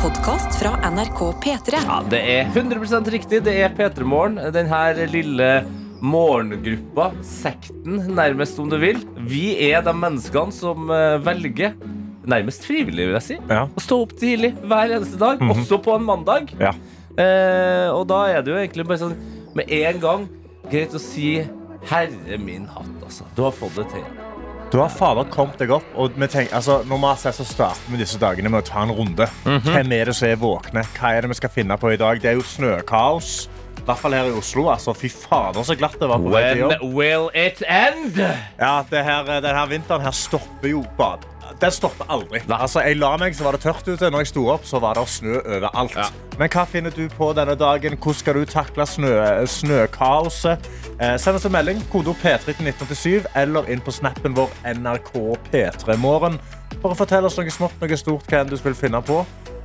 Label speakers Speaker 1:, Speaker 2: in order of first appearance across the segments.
Speaker 1: podkast fra NRK P3.
Speaker 2: Ja, det er 100% riktig. Det er P3 Morgen. Den her lille morgengruppa, sekten, nærmest om du vil. Vi er de menneskene som eh, velger, nærmest frivillig, vil jeg si,
Speaker 3: Ja.
Speaker 2: å stå opp tidlig hver eneste dag, også på en mandag.
Speaker 3: Ja.
Speaker 2: Eh, og da er det jo egentlig bare sånn med en gang greit å si Herre min hatt, altså. Du har fått det til.
Speaker 3: Du har fader kommet deg opp. Og vi tenker, altså, normalt sett så starter vi disse dagene med å ta en runde. Hvem er det som er våkne? Hva er det vi skal finne på i dag? Det er jo snøkaos. I hvert fall her i Oslo. Altså, fy fader, så glatt det var på
Speaker 2: When will it end?
Speaker 3: Ja, det her, denne vinteren her stopper jo bad. Den stopper aldri. Altså, jeg la meg, så var det tørt ute. Når jeg sto opp, så var det snø overalt.
Speaker 2: Ja.
Speaker 3: Men hva finner du på denne dagen? Hvordan skal du takle snø, snøkaoset? Eh, send oss en melding, kodeord P3 til 1987, eller inn på snappen vår NRK P3morgen. Bare fortell oss noe smått, noe stort, hva enn du vil finne på.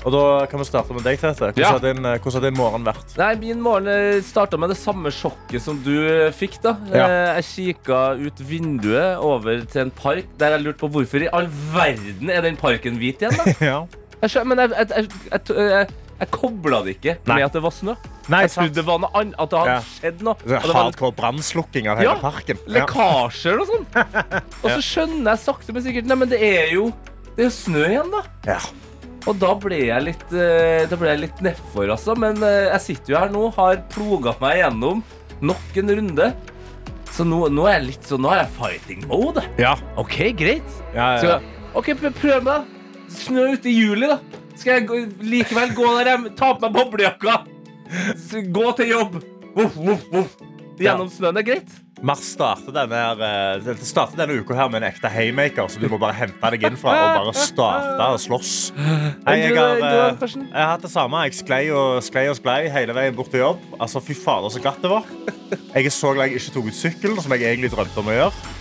Speaker 3: Og da kan vi starte med deg, Tete. Hvordan,
Speaker 2: Ja.
Speaker 3: har, din, eh, hvordan har din morgen vært?
Speaker 2: Nei, Min morgen starta med det samme sjokket som du eh, fikk. da
Speaker 3: Ja.
Speaker 2: Eh, Jeg kikka ut vinduet over til en park der jeg lurte på hvorfor i all verden er den parken hvit igjen. da
Speaker 3: Ja.
Speaker 2: jeg, Men jeg, jeg, jeg, jeg, kobla det ikke
Speaker 3: Nei.
Speaker 2: med at det var snø.
Speaker 3: Nei,
Speaker 2: Jeg trodde det var noe annet, at det hadde
Speaker 3: Ja.
Speaker 2: skjedd noe.
Speaker 3: Det
Speaker 2: var
Speaker 3: Hardcore brannslukking av hele
Speaker 2: Ja,
Speaker 3: parken. Ja.
Speaker 2: lekkasjer og sånn. Og så skjønner jeg sakte, men sikkert Nei, men det er jo Det er jo snø igjen, da.
Speaker 3: Ja.
Speaker 2: Og da ble jeg litt, eh, da ble jeg litt nedfor, altså. Men eh, jeg sitter jo her nå, har ploga meg gjennom nok en runde. Så nå, nå er jeg litt sånn Nå er jeg fighting mode.
Speaker 3: Ja.
Speaker 2: OK, greit.
Speaker 3: Ja,
Speaker 2: ja,
Speaker 3: ja.
Speaker 2: OK, prøv meg. da. Snø ute i juli, da. Skal jeg likevel gå der hjem, ta på meg boblejakka, gå til jobb, voff, voff, voff. Gjennom snøen. Det er greit.
Speaker 3: Mars starter denne, her, eh, starter denne uka her med en ekte haymaker, så du må bare hente deg inn fra og bare starte og slåss. Nei, jeg, har, jeg har hatt det samme. Jeg sklei og sklei og sklei hele veien bort til jobb. Altså, fy fader, så glatt det var. Jeg er så glad jeg ikke tok ut sykkelen, som jeg egentlig drømte om å gjøre.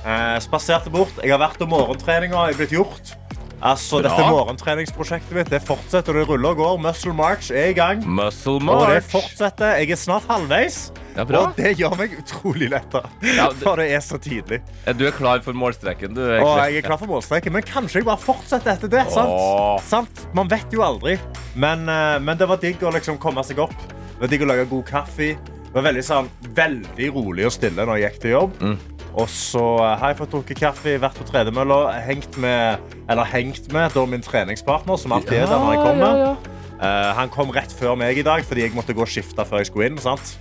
Speaker 3: Eh, spaserte bort. Jeg har vært om morgentreninga er blitt gjort. Altså,
Speaker 2: Bra.
Speaker 3: dette morgentreningsprosjektet mitt det fortsetter, det ruller og går. Muscle March er i gang.
Speaker 2: Muscle
Speaker 3: Og det fortsetter. Jeg er snart halvveis.
Speaker 2: Ja, bra.
Speaker 3: Og det gjør meg utrolig letta.
Speaker 2: Ja, det-
Speaker 3: For det er så tidlig.
Speaker 2: Du er klar for målstreken, du.
Speaker 3: Og jeg er klar for målstreken, men kanskje jeg bare fortsetter etter det. Sant? Sant? Man vet jo aldri. Men, eh, men det var digg å liksom komme seg opp. Det var digg å lage god kaffe. Det var veldig, sånn, veldig rolig og stille når jeg gikk til jobb.
Speaker 2: Mm.
Speaker 3: Og så eh, har jeg fått drukket kaffe, vært på tredemølla, hengt med, eller hengt med da, min treningspartner, som alltid er der når jeg kommer.
Speaker 2: Ja, ja,
Speaker 3: Eh, han kom rett før meg i dag, fordi jeg måtte gå og skifte før jeg skulle inn. Sant?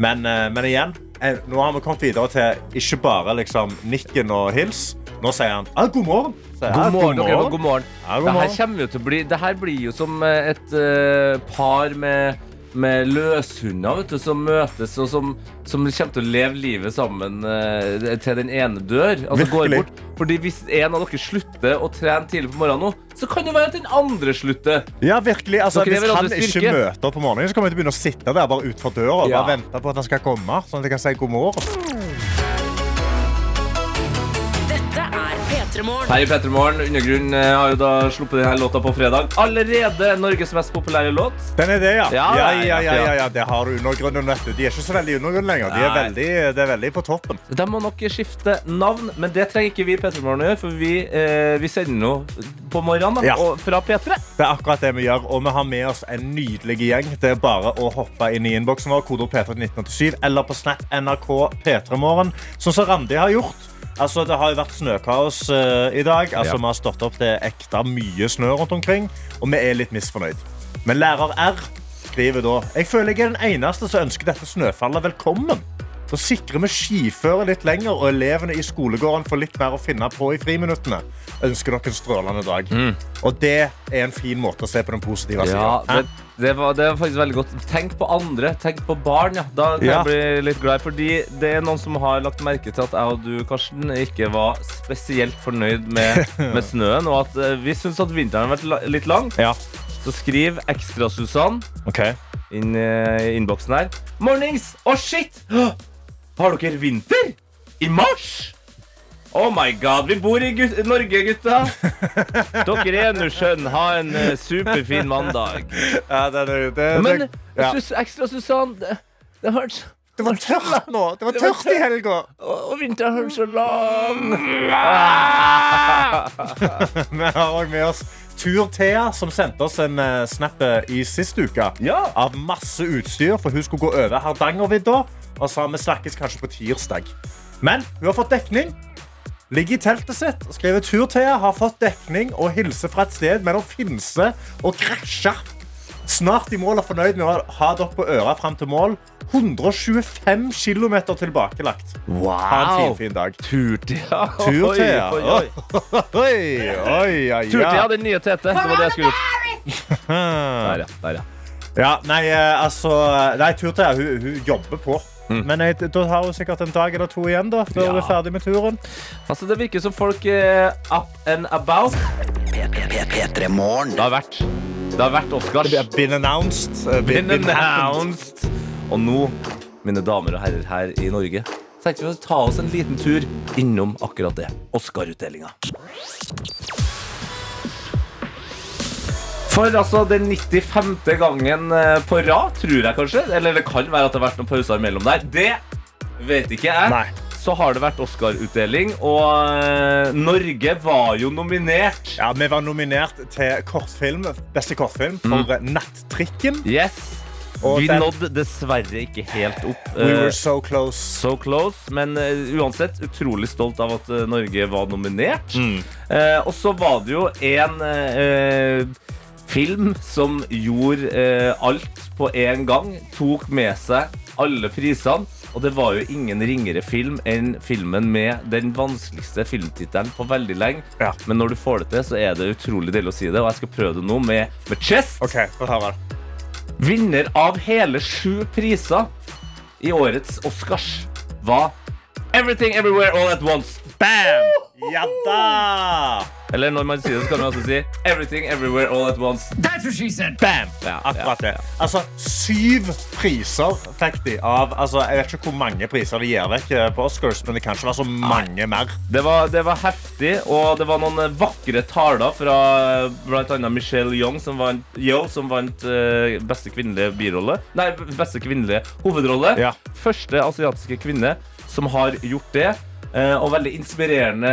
Speaker 3: Men, uh, men igjen, jeg, nå har vi kommet videre til ikke bare liksom, nikken og hils. Nå sier han ah, god morgen. Jeg,
Speaker 2: God
Speaker 3: «Ah,
Speaker 2: morgen. ok, god morgen.
Speaker 3: Ja, god morgen.
Speaker 2: Dette jo til å bli Det her blir jo som et uh, par med, med løshunder vet du, som møtes, og som, som kommer til å leve livet sammen eh, til den ene dør. Altså går bort. Fordi hvis en av dere slutter å trene tidlig på morgenen nå, så kan det være at den andre slutter.
Speaker 3: Ja, virkelig. Altså, hvis han ikke møter opp på morgenen, så kommer jeg til å begynne å sitte der bare utenfor døra og
Speaker 2: Ja.
Speaker 3: bare vente på at han skal komme, sånn at jeg kan si god morgen.
Speaker 2: Her i Petremorgen. Undergrunn eh, har jo da sluppet denne låta på fredag. Allerede Norges mest populære låt.
Speaker 3: Den er det, ja.
Speaker 2: Ja,
Speaker 3: Ja,
Speaker 2: ja,
Speaker 3: ja, ja,
Speaker 2: ja.
Speaker 3: Det har undergrunnen, vet du. De er ikke så veldig undergrunn lenger. De er
Speaker 2: Nei.
Speaker 3: veldig, det er veldig på toppen.
Speaker 2: De må nok skifte navn, men det trenger ikke vi i Petremorgen å gjøre, for vi, eh, vi sender nå på morgenen da,
Speaker 3: Ja.
Speaker 2: og fra P3.
Speaker 3: Det er akkurat det vi gjør, og vi har med oss en nydelig gjeng. Det er bare å hoppe inn i innboksen vår, kodeord P3 1987, eller på Snap NRK P3morgen, sånn som Randi har gjort. Altså, det har jo vært snøkaos uh, i dag. Altså,
Speaker 2: Ja.
Speaker 3: Vi har stått opp til ekte mye snø rundt omkring, og vi er litt misfornøyd. Men lærer R skriver da Jeg føler jeg er den eneste som ønsker dette snøfallet velkommen. Da sikrer vi skiføret litt lenger, og elevene i skolegården får litt mer å finne på i friminuttene. Ønsker dere en strålende dag. Og det er en fin måte å se på den positive siden.
Speaker 2: Ja, det, det, var, det var faktisk veldig godt. Tenk på andre. Tenk på barn. Ja. Da kan
Speaker 3: Ja.
Speaker 2: jeg bli litt glad. Fordi det er noen som har lagt merke til at jeg og du, Karsten, ikke var spesielt fornøyd med, med snøen, og at eh, vi syns at vinteren har vært litt lang.
Speaker 3: Ja,
Speaker 2: Så skriv Ekstra-Susann
Speaker 3: Okay
Speaker 2: inn i innboksen her. Mornings! Å, shit! Har dere vinter? I mars? Oh my god, vi bor i gut Norge, gutta. Dere er nå skjønn. Ha en eh, superfin mandag.
Speaker 3: Ja, det, det, det,
Speaker 2: Men
Speaker 3: ja.
Speaker 2: Sus- ekstra Susann, det, det har vært
Speaker 3: det var tørt nå. Det var tørt i helga.
Speaker 2: Og, og vinteren har vært så lang.
Speaker 3: Vi har også med oss Tur-Thea som sendte oss en uh, snap eh, i sist uke
Speaker 2: Ja.
Speaker 3: av masse utstyr, for hun skulle gå over Hardangervidda og sa vi snakkes kanskje på tirsdag. Men hun har fått dekning. Ligger i teltet sitt og skriver Tur-Thea har fått dekning og hilser fra et sted mellom Finse og krasja. Snart i mål og fornøyd med å ha dere på øra fram til mål. 125 km tilbakelagt. Ha en fin, fin dag.
Speaker 2: Turtida.
Speaker 3: Tur-Thea.
Speaker 2: Oi, oi, oi.
Speaker 3: Oi, oi, oi,
Speaker 2: Turtida,
Speaker 3: ja.
Speaker 2: den nye Tete. Det var det jeg skulle gjort. Der, ja. Der, ja.
Speaker 3: Ja, nei, eh, altså Nei, Turthea, hun, hun jobber på.
Speaker 2: Mm.
Speaker 3: Men jeg, da har hun sikkert en dag eller to igjen da, før
Speaker 2: Ja.
Speaker 3: hun er ferdig med turen.
Speaker 2: Altså, det virker som folk er up and about.
Speaker 4: P -p -p
Speaker 2: Det har vært Det har vært Oscars.
Speaker 3: Been announced. eh,
Speaker 2: Been
Speaker 3: happened.
Speaker 2: announced. Og nå, mine damer og herrer her i Norge, tenkte vi å ta oss en liten tur innom akkurat det. Oscar-utdelinga. For altså den 95. gangen eh, på rad, tror jeg kanskje. Eller det kan være at det har vært noen pauser imellom der. Det vet ikke jeg.
Speaker 3: Nei.
Speaker 2: Så har det vært Oscar-utdeling, og eh, Norge var jo nominert.
Speaker 3: Ja, vi var nominert til kortfilm, beste kortfilm for mm. Nattrikken.
Speaker 2: Yes.
Speaker 3: Og
Speaker 2: Vi
Speaker 3: den-
Speaker 2: nådde dessverre ikke helt opp.
Speaker 3: We
Speaker 2: eh,
Speaker 3: were so close.
Speaker 2: So close, men uh, uansett utrolig stolt av at uh, Norge var nominert.
Speaker 3: Mm.
Speaker 2: Uh, og så var det jo en eh, film som gjorde eh, alt på en gang. Tok med seg alle prisene. Og det var jo ingen ringere film enn filmen med den vanskeligste filmtittelen på veldig lenge.
Speaker 3: Ja.
Speaker 2: Men når du får det til, så er det utrolig deilig å si det. Og jeg skal prøve det nå med, med Chest.
Speaker 3: Okay.
Speaker 2: Vinner av hele sju priser i årets Oscars var Everything Everywhere All At Once.
Speaker 3: Bam! Ja da!
Speaker 2: Eller når man sier det, så kan man også si Everything Everywhere All At Once. That's what she said!
Speaker 3: Bam!
Speaker 2: Ja,
Speaker 3: Akkurat det. Altså, syv priser fikk de av altså, Jeg vet ikke hvor mange priser de gir vekk eh, på Oscars, men det kan ikke være så mange mer.
Speaker 2: Det var, det var heftig, og det var noen eh, vakre taler fra bl.a. blant annet Michelle Young, som vant, Yo, som vant uh, beste kvinnelige birolle. Nei, beste kvinnelige hovedrolle.
Speaker 3: Ja.
Speaker 2: Første asiatiske kvinne som har gjort det. Eh, og veldig inspirerende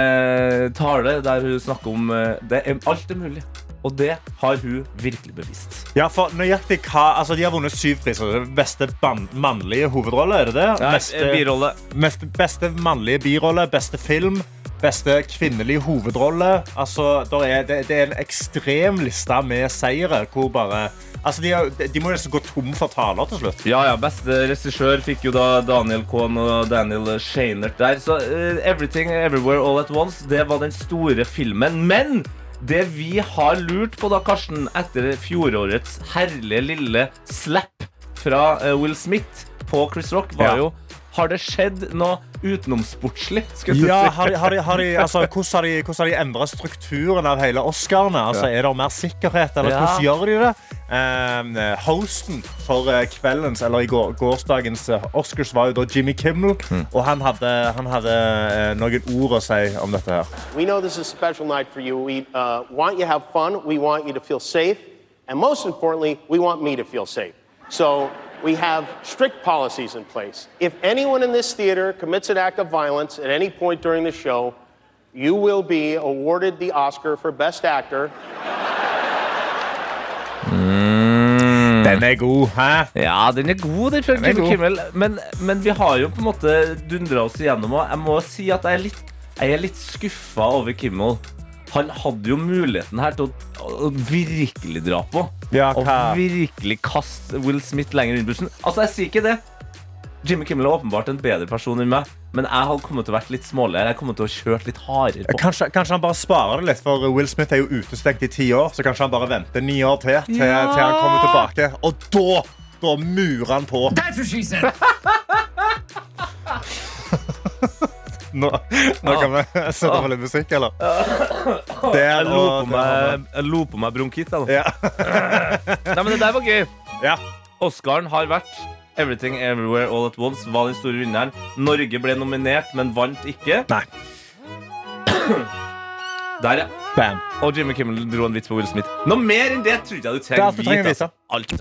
Speaker 2: tale der hun snakker om eh, det er, alt er mulig. Og det har hun virkelig bevist.
Speaker 3: Ja, for nøyaktig hva altså, De har vunnet syv priser. Beste mannlige hovedrolle, er det det?
Speaker 2: Nei,
Speaker 3: Beste, beste mannlige birolle, beste film, beste kvinnelige hovedrolle. Altså, er, det, det er en ekstrem liste med seire hvor bare Altså, de, har- de må nesten gå tom for taler til slutt.
Speaker 2: Ja, ja, Beste regissør fikk jo da Daniel Kohn og Daniel Scheinert der. Så uh, Everything Everywhere All At Once, det var den store filmen. Men det vi har lurt på, da, Karsten, etter fjorårets herlige lille slap fra eh, Will Smith på Chris Rock, var
Speaker 3: Ja.
Speaker 2: jo Har det skjedd noe utenomsportslig?
Speaker 3: Ja, har de, har de, har de, altså, hvordan har de, hvordan har endret strukturen av hele Oscarene? Altså, Er det mer sikkerhet, eller
Speaker 2: Ja.
Speaker 3: hvordan gjør de det? Um, hosten for eh, kveldens, eller i går, gårsdagens eh, Oscars var jo da Jimmy Kimmel, og han hadde, han hadde eh, noen ord å si om dette her.
Speaker 5: We know this is a special night for you. We uh, want you to have fun. We want you to feel safe. And most importantly, we want me to feel safe. So we have strict policies in place. If anyone in this theater commits an act of violence at any point during the show, you will be awarded the Oscar for Best Actor.
Speaker 3: Den er god, hæ?
Speaker 2: Ja, den er god, den fra
Speaker 3: er
Speaker 2: Jimmy
Speaker 3: god.
Speaker 2: Kimmel. Men, men vi har jo på en måte dundra oss igjennom, og jeg må si at jeg er litt, jeg er litt skuffa over Kimmel. Han hadde jo muligheten her til å, å virkelig dra på.
Speaker 3: Ja,
Speaker 2: og virkelig kaste Will Smith lenger inn i bussen. Altså, jeg sier ikke det. Jimmy Kimmel er åpenbart en bedre person enn meg, men jeg hadde kommet til å vært litt småligere. Jeg kommer til å kjørt litt hardere på.
Speaker 3: Kanskje, kanskje han bare sparer det litt, for Will Smith er jo utestengt i ti år. Så kanskje han bare venter ni år til til,
Speaker 2: Ja.
Speaker 3: til han kommer tilbake. Og da, da murer han på. Nå, nå kan vi sette på litt musikk, eller? Der
Speaker 2: Jeg lo på meg, jeg lo på meg bronkitt. da.
Speaker 3: Ja.
Speaker 2: Nei, men det der var gøy.
Speaker 3: ja.
Speaker 2: Oscaren har vært Everything Everywhere All At Once var den store vinneren. Norge ble nominert, men vant ikke.
Speaker 3: Nei.
Speaker 2: Der, ja.
Speaker 3: Bam.
Speaker 2: Og Jimmy Kimmel dro en vits på Will Smith. Noe mer enn det trodde jeg du
Speaker 3: trengte. alt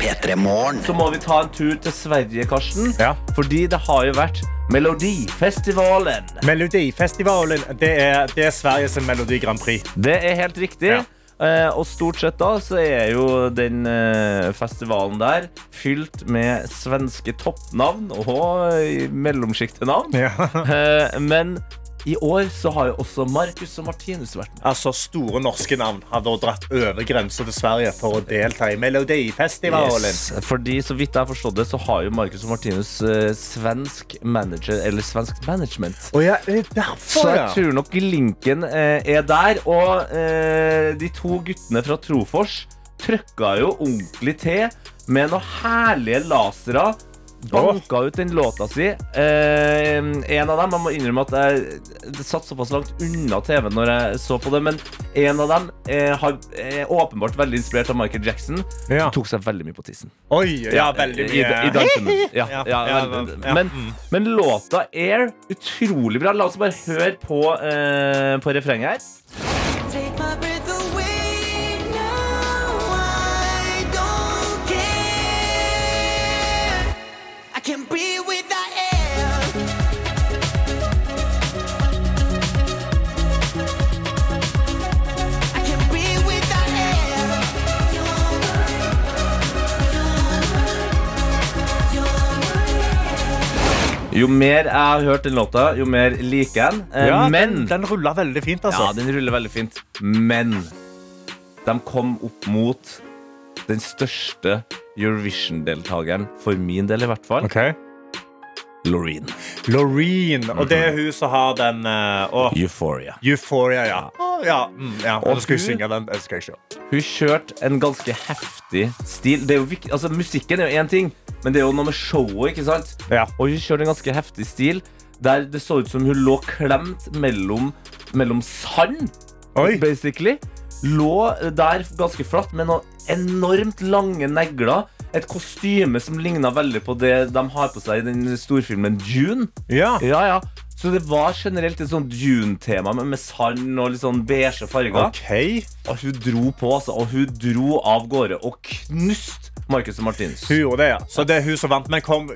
Speaker 4: P3 Morgen.
Speaker 2: så må vi ta en tur til Sverige, Karsten.
Speaker 3: Ja.
Speaker 2: Fordi det har jo vært Melodifestivalen.
Speaker 3: Melodifestivalen det er, det er Sveriges Melodi Grand Prix.
Speaker 2: Det er helt riktig.
Speaker 3: Ja.
Speaker 2: Uh, og stort sett da så er jo den uh, festivalen der fylt med svenske toppnavn og eh, mellomsjiktenavn. Eh, men i år så har jo også Marcus og Martinus vært med.
Speaker 3: Altså, Store norske navn har da dratt over grensa til Sverige for å delta i Melodifestivalen.
Speaker 2: Yes. Fordi så vidt jeg har forstått det, så har jo Marcus og Martinus eh, svensk manager, eller svensk management.
Speaker 3: Oh, ja, er det
Speaker 2: Så jeg
Speaker 3: ja.
Speaker 2: tror nok linken eh, er der. Og eh, de to guttene fra Trofors trøkka jo ordentlig til med noen herlige lasere. Banka ut den låta si. Eh, en av dem, jeg må innrømme at jeg det satt såpass langt unna TV-en når jeg så på det, men en av dem eh, har, er åpenbart veldig inspirert av Michael Jackson.
Speaker 3: Ja.
Speaker 2: Tok seg veldig mye på tissen.
Speaker 3: Oi, ja, veldig mye.
Speaker 2: i i Ja, ja,
Speaker 3: Ja, ja, ja.
Speaker 2: Men, men låta er utrolig bra. La oss bare høre på, eh, på refrenget her.
Speaker 6: Take my breath
Speaker 2: Jo mer jeg har hørt den låta, jo mer liker jeg den. Eh,
Speaker 3: Ja,
Speaker 2: men
Speaker 3: den, den ruller veldig fint, altså.
Speaker 2: Ja, den ruller veldig fint. Men de kom opp mot den største Eurovision-deltakeren, for min del i hvert fall,
Speaker 3: Ok.
Speaker 2: Loreen.
Speaker 3: Loreen. Og det er hun som har den uh,
Speaker 2: Euphoria.
Speaker 3: Euphoria, ja. Oh, ja. Mm, ja.
Speaker 2: Og
Speaker 3: skal
Speaker 2: hun-
Speaker 3: synge den? Skal jeg ikke.
Speaker 2: Hun kjørte en ganske heftig stil. Det er jo viktig, altså Musikken er jo én ting, men det er jo noe med showet. ikke sant?
Speaker 3: Ja.
Speaker 2: Og hun kjørte en ganske heftig stil der det så ut som hun lå klemt mellom, mellom sand,
Speaker 3: Oi.
Speaker 2: basically. Lå der ganske flatt med noen enormt lange negler. Et kostyme som ligna veldig på det de har på seg i den storfilmen Dune.
Speaker 3: Ja.
Speaker 2: Ja, ja. Så det var generelt et sånn Dune-tema med, med sand og litt sånn beige farger.
Speaker 3: Okay.
Speaker 2: Og hun dro på, altså. Og hun dro av gårde og knuste Marcus og Martinus.
Speaker 3: Hun gjorde det, ja. Så det er hun som vant. Men kom,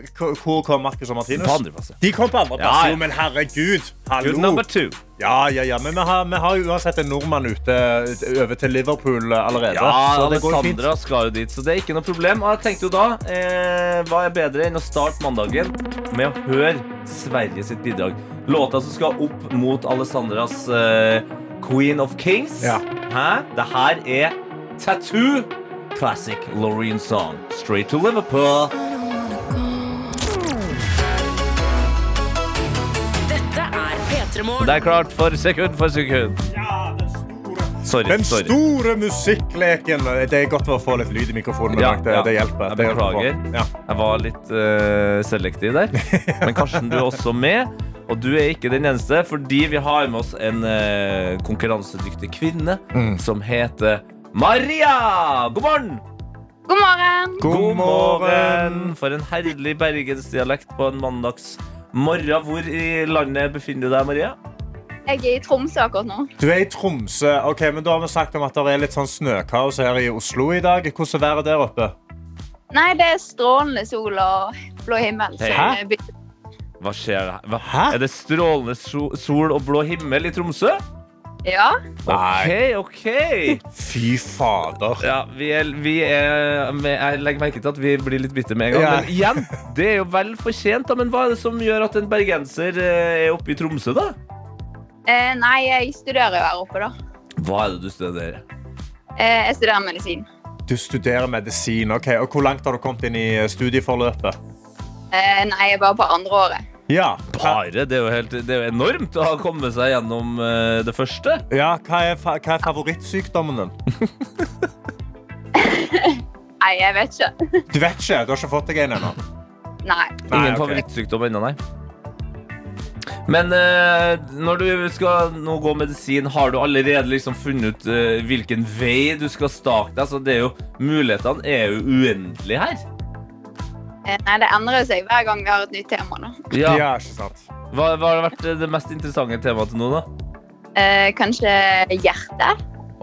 Speaker 3: hvor kom Marcus og Martinus?
Speaker 2: På andreplass.
Speaker 3: De kom på andreplass.
Speaker 2: Ja, ja.
Speaker 3: Jo, men herregud. Hallo.
Speaker 2: Good number two.
Speaker 3: Ja, ja, ja. Men vi har, vi har uansett en nordmann ute over til Liverpool allerede.
Speaker 2: Ja,
Speaker 3: så det går jo fint.
Speaker 2: Skal jo dit, så det er ikke noe problem. Og jeg tenkte jo da, eh, hva er bedre enn å starte mandagen med å høre Sverige sitt bidrag? Låta som skal opp mot Alessandras eh, Queen of Kings.
Speaker 3: Ja.
Speaker 2: Hæ? Det her er Tattoo. Classic Loreen song. Straight to Liverpool.
Speaker 1: Dette er P3 Morgen.
Speaker 2: Det er klart for sekund for sekund. Sorry.
Speaker 3: Den
Speaker 2: sorry.
Speaker 3: store musikkleken. Det er godt å få litt lyd i mikrofonen.
Speaker 2: Ja,
Speaker 3: det,
Speaker 2: ja.
Speaker 3: det hjelper.
Speaker 2: Jeg beklager.
Speaker 3: Ja.
Speaker 2: Jeg var litt uh, selektiv der. Men Karsten, du er også med. Og du er ikke den eneste, fordi vi har med oss en uh, konkurransedyktig kvinne
Speaker 3: Mm.
Speaker 2: som heter Maria! God morgen!
Speaker 7: God morgen!
Speaker 3: God morgen.
Speaker 2: For en herlig bergensdialekt på en mandags morgen. Hvor i landet befinner du deg, Maria?
Speaker 7: Jeg er i Tromsø akkurat nå.
Speaker 3: Du er i Tromsø. Ok, men Da har vi sagt om at det er litt sånn snøkaos her i Oslo i dag. Hvordan er været der oppe?
Speaker 7: Nei, det er strålende sol og blå himmel.
Speaker 2: Hæ? Hva skjer her?
Speaker 3: Hæ?
Speaker 2: Er det strålende sol og blå himmel i Tromsø?
Speaker 7: Ja.
Speaker 2: OK, OK.
Speaker 3: Fy fader.
Speaker 2: Ja, vi er, vi er men Jeg legger merke til at vi blir litt bitre med en gang.
Speaker 3: Ja.
Speaker 2: Men igjen, det er jo vel fortjent. Da. Men hva er det som gjør at en bergenser eh, er oppe i Tromsø, da?
Speaker 7: Eh, nei, jeg studerer jo her oppe, da.
Speaker 2: Hva er det du studerer?
Speaker 7: Eh, jeg studerer medisin.
Speaker 3: Du studerer medisin. ok. Og Hvor langt har du kommet inn i studieforløpet?
Speaker 7: Eh, nei, jeg er bare på andre året.
Speaker 3: Ja,
Speaker 2: Bare? Det er jo, helt, det er jo enormt å ha kommet seg gjennom eh, det første.
Speaker 3: ja, hva, er, fa- hva er favorittsykdommen din?
Speaker 7: Nei, jeg vet ikke.
Speaker 3: Du vet ikke? Du har ikke fått deg en ennå?
Speaker 7: Nei.
Speaker 3: Nei,
Speaker 2: Ingen
Speaker 3: ok.
Speaker 2: favorittsykdom ennå, nei. Men eh, når du skal nå gå medisin, har du allerede liksom funnet ut eh, hvilken vei du skal stake deg? Så det er jo, mulighetene er jo uendelige her.
Speaker 7: Eh, nei, det endrer seg hver gang vi har et nytt tema. da.
Speaker 2: Ja.
Speaker 3: Ja, ikke sant?
Speaker 2: Hva, hva har vært det mest interessante temaet til nå, da?
Speaker 7: Eh, kanskje hjerte?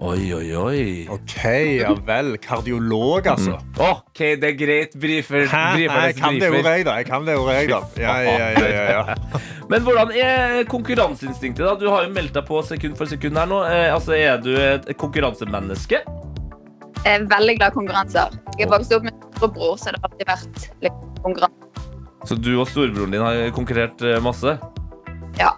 Speaker 2: Oi, oi, oi.
Speaker 3: OK, ja vel. Kardiolog, altså.
Speaker 2: OK, det er greit. Brifer,
Speaker 3: Hæ? Nei, jeg kan det ordet, jeg, da. Jeg kan det ordet, jeg, da. Ja, ja, ja, ja, ja.
Speaker 2: Men hvordan er konkurranseinstinktet? da? Du har jo meldt deg på sekund for sekund her nå. Eh, altså, Er du et konkurransemenneske?
Speaker 7: Jeg er veldig glad i konkurranser. Jeg er vokst opp med storebror, så det har alltid vært litt konkurranse.
Speaker 2: Så du og storebroren din har konkurrert eh, masse?
Speaker 7: Ja.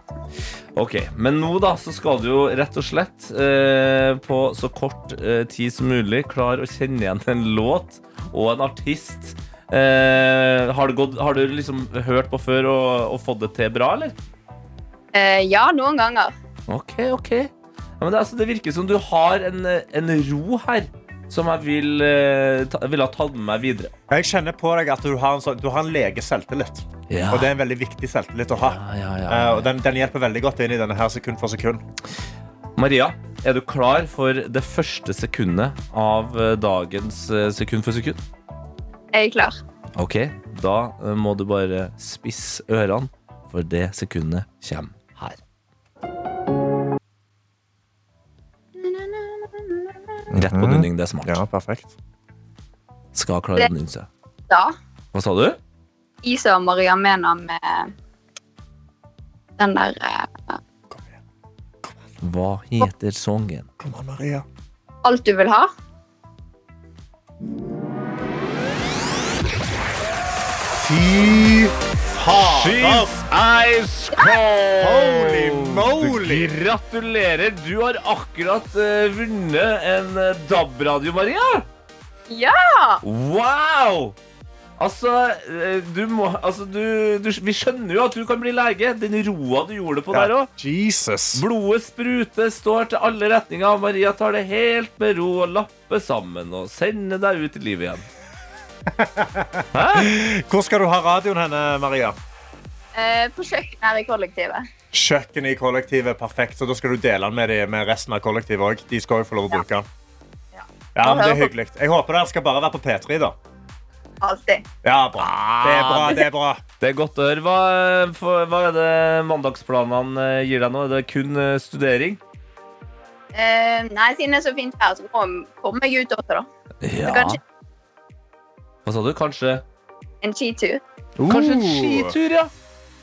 Speaker 2: Ok, Men nå da, så skal du jo rett og slett eh, på så kort eh, tid som mulig klare å kjenne igjen en låt og en artist. Eh, har, du gått, har du liksom hørt på før og, og fått det til bra, eller?
Speaker 7: Eh, ja, noen ganger.
Speaker 2: Ok, ok. Ja, men det, altså, det virker som du har en, eh, en ro her som jeg vil, eh, ta, vil ha tatt med meg videre.
Speaker 3: Jeg kjenner på deg at du har en, sånn, du har en lege selvtillit.
Speaker 2: Ja.
Speaker 3: Og det er en veldig viktig selvtillit å ha.
Speaker 2: Ja, ja, ja,
Speaker 3: Eh, og den, den hjelper veldig godt inn i denne her sekund for sekund.
Speaker 2: Maria, er du klar for det første sekundet av eh, dagens eh, sekund for sekund?
Speaker 7: Jeg er klar.
Speaker 2: Ok, da eh, må du bare spisse ørene, for det sekundet kommer Rett på nynning, det er smart.
Speaker 3: Ja, perfekt.
Speaker 2: Skal klare å nynse.
Speaker 7: Da.
Speaker 2: Hva sa du?
Speaker 7: Isa og Maria Mena med den der eh,
Speaker 2: Hva heter sangen?
Speaker 3: Kom an, Maria.
Speaker 7: Alt du vil ha.
Speaker 3: Fy fader!
Speaker 2: ice cold!
Speaker 3: Holy moly!
Speaker 2: Gratulerer! Du har akkurat uh, vunnet en uh, DAB-radio, Maria.
Speaker 7: Ja!
Speaker 2: Wow! Altså, eh, du må Altså, du, du Vi skjønner jo at du kan bli lege. Den roa du gjorde det på der òg. Blodet spruter, står til alle retninger. Maria tar det helt med ro og lapper sammen og sender deg ut i livet igjen.
Speaker 3: Hvor skal du ha radioen henne, Maria?
Speaker 7: Eh, på kjøkkenet her i kollektivet.
Speaker 3: Kjøkkenet i kollektivet. Perfekt. Så da skal du dele den med, de, med resten av kollektivet òg. De skal jo få lov å bruke den.
Speaker 7: Ja.
Speaker 3: Ja, men det er hyggelig. Jeg håper dere skal bare være på P3, da.
Speaker 7: Alltid.
Speaker 3: Ja, bra. Det er bra. det er bra
Speaker 2: Det er godt å høre. Hva, for, hva er det mandagsplanene eh, gir deg nå? Er det kun eh, studering?
Speaker 7: Eh, nei, siden det er så fint vær, så kommer jeg ut også, da. Ja. Så kanskje
Speaker 2: Hva sa du? Kanskje
Speaker 7: en skitur.
Speaker 2: Kanskje en skitur, ja.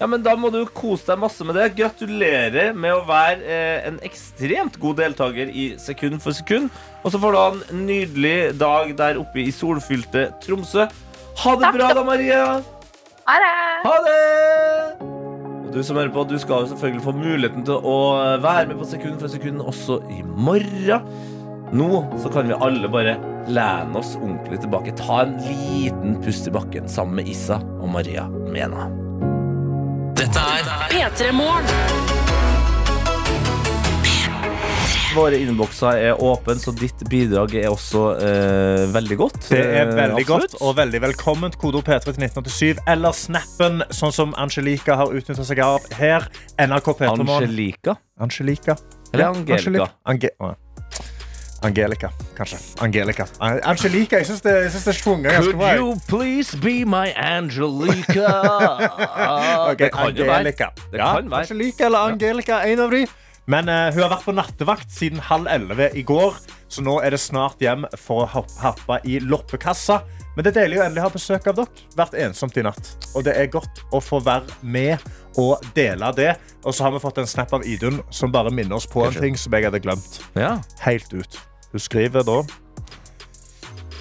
Speaker 2: Ja, men Da må du kose deg masse med det. Gratulerer med å være eh, en ekstremt god deltaker i Sekund for sekund. Og så får du ha en nydelig dag der oppe i solfylte Tromsø. Ha det
Speaker 7: Takk
Speaker 2: bra, da, Maria.
Speaker 7: Ha det!
Speaker 2: Ha det! Og du som hører på, du skal jo selvfølgelig få muligheten til å være med på Sekund for sekund også i morgen. Nå så kan vi alle bare lene oss ordentlig tilbake. Ta en liten pust i bakken sammen med Issa og Maria Mena.
Speaker 1: Dette er P3 Morgen.
Speaker 2: Våre innbokser er åpne, så ditt bidrag er også eh, veldig godt.
Speaker 3: Det er
Speaker 2: Eh,
Speaker 3: veldig
Speaker 2: absolutt.
Speaker 3: godt og veldig velkomment. Kodeord P3 til 1987 eller snappen, sånn som Angelica har utnytta seg av her. NRK P3 Morgen.
Speaker 2: Angelica.
Speaker 3: Angelica.
Speaker 2: Eller
Speaker 3: Angelica.
Speaker 2: Angelica.
Speaker 3: Ange. Angelica, kanskje. Angelica. An- Angelica, jeg syns det, jeg synes det er svunget ganske
Speaker 2: Could
Speaker 3: bra.
Speaker 2: you please be my Angelica?
Speaker 3: okay,
Speaker 2: det kan.
Speaker 3: Angelica.
Speaker 2: Det
Speaker 3: ja,
Speaker 2: kan være.
Speaker 3: Angelica eller Angelica, en av de. Men uh, hun har vært på nattevakt siden halv elleve i går, så nå er det snart hjem for å happe i loppekassa. Men det er deilig å endelig ha besøk av dere. Vært ensomt i natt. Og det er godt å få være med og dele det. Og så har vi fått en snap av Idun som bare minner oss på en ting som jeg hadde glemt.
Speaker 2: Ja.
Speaker 3: Helt ut. Hun skriver da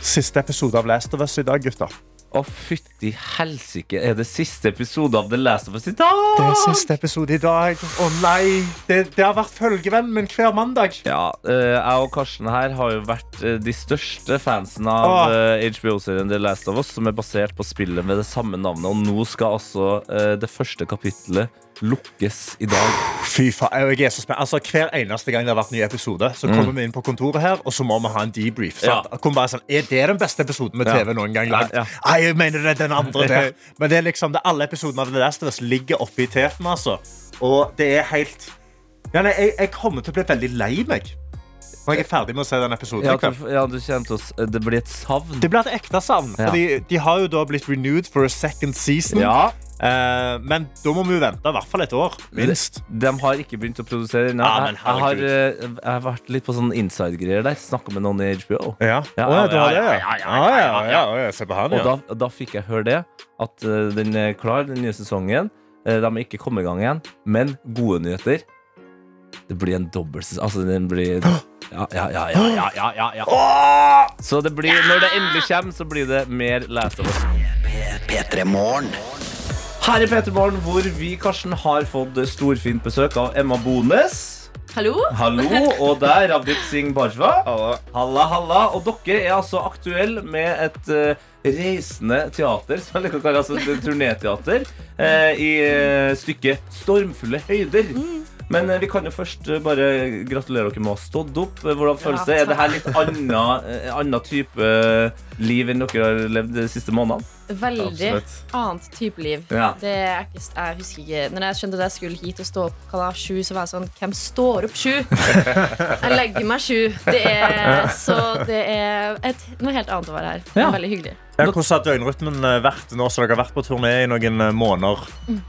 Speaker 3: Siste episode av Last of Us i dag, gutter.
Speaker 2: Å, fytti helsike. Er det siste episode av The Last of Us i dag?
Speaker 3: Det er siste episode i dag. Å nei! Det, det har vært følgevenn min hver mandag.
Speaker 2: Ja, eh, jeg og Karsten her har jo vært eh, de største fansen av eh, HBO-serien The Last of Us, som er basert på spillet med det samme navnet. Og nå skal altså eh, det første kapittelet lukkes i dag.
Speaker 3: Fy faen, jeg er så spent. Altså, Hver eneste gang det har vært ny episode, så kommer vi inn på kontoret her, og så må vi ha en debrief.
Speaker 2: Ja.
Speaker 3: Sånn, er det den beste episoden med. TV noen gang lagd?
Speaker 2: Ja,
Speaker 3: ja. jeg mener det er den andre der. Men det er liksom, det, alle episodene av The Last of Us ligger oppe i teten, altså. Og det er helt ja, nei, jeg, jeg kommer til å bli veldig lei meg. Når jeg er ferdig med å se den episoden.
Speaker 2: Ja, du, ja, du kjente oss. Det blir et savn.
Speaker 3: Det blir et ekte savn.
Speaker 2: Ja.
Speaker 3: Fordi de har jo da blitt renewed for a second season.
Speaker 2: Ja,
Speaker 3: Uh, men da må vi jo vente i hvert fall et år. Minst.
Speaker 2: de har ikke begynt å produsere ennå.
Speaker 3: Ja,
Speaker 2: jeg, jeg, eh, jeg har vært litt på sånn inside-greier der. Snakka med noen i HBO.
Speaker 3: Ja.
Speaker 2: Ja,
Speaker 3: Å, ja,
Speaker 2: ja, ja,
Speaker 3: ja.
Speaker 2: ja, ja,
Speaker 3: Ja, ja,
Speaker 2: ja,
Speaker 3: ja, ja. Se på han,
Speaker 2: Og da, da fikk jeg høre det. At uh, den er klar, den nye sesongen. Uh, de er ikke kommet i gang igjen. Men gode nyheter. Det blir en dobbeltsesong. Altså, den blir ja, ja, ja, ja, ja, ja, ja. Så det blir, når det endelig kommer, så blir det mer Us.
Speaker 4: P3 Morgen.
Speaker 2: Her i Petermorgen, hvor vi Karsten, har fått storfint besøk av Emma Bones.
Speaker 8: Hallo?
Speaker 2: Hallo, og der Ravdip Singh Bajwa. Halla, halla. Og dere er altså aktuelle med et uh, reisende teater, som jeg liker å kalle altså et turnéteater, uh, i uh, stykket 'Stormfulle høyder'. Men eh, vi kan jo først eh, bare gratulere dere med å ha stått opp. Eh, Hvordan føles det? Er det her litt annen, annen type liv enn dere har levd de siste månedene?
Speaker 8: Veldig
Speaker 9: Absolutt.
Speaker 8: annet type liv.
Speaker 2: Ja.
Speaker 8: Det er ikke, jeg husker ikke Når jeg skjønte at jeg skulle hit og stå opp hva da, sju, så var jeg sånn Hvem står opp sju? Jeg legger meg sju. Det er, så det er et, noe helt annet å være her. Det
Speaker 2: Ja.
Speaker 8: er veldig hyggelig.
Speaker 3: Ja, hvordan har døgnrytmen vært nå som dere har vært på turné i noen måneder?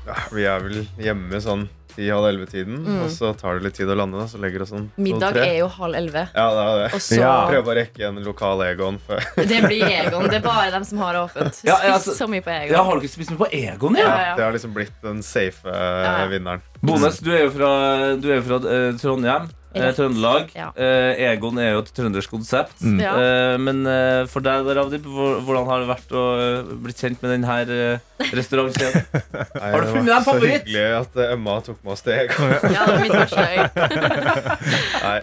Speaker 9: Ja, vi er vel hjemme sånn i halv elleve-tiden, og så tar det litt tid å lande. Da, så legger det sånn
Speaker 8: Middag er jo halv elleve.
Speaker 9: Ja, det er det.
Speaker 8: Og så
Speaker 3: Ja.
Speaker 9: Prøve å rekke en lokal Egon før
Speaker 8: Det blir Egon. Det er bare dem som har åpent.
Speaker 2: Spist ja, altså-
Speaker 8: så mye på Egon.
Speaker 2: Ja, Har dere spist mye på Egon? Ja?
Speaker 8: Ja, ja.
Speaker 9: Det har liksom blitt den safe eh,
Speaker 8: Ja.
Speaker 9: vinneren.
Speaker 2: Bones, du er jo fra, du er fra uh, Trondheim. Eh,
Speaker 8: Rett.
Speaker 2: Trøndelag.
Speaker 8: Ja.
Speaker 2: Eh, Egon er jo et trøndersk konsept.
Speaker 8: Ja.
Speaker 2: Eh, men for deg, Ravdip hvordan har det vært å bli kjent med denne restauranten restaurantkjeden? Har du funnet
Speaker 9: var
Speaker 2: en favoritt?
Speaker 9: Så hyggelig at Emma tok med oss til Egon.
Speaker 8: Ja, det var mitt første.
Speaker 9: Nei,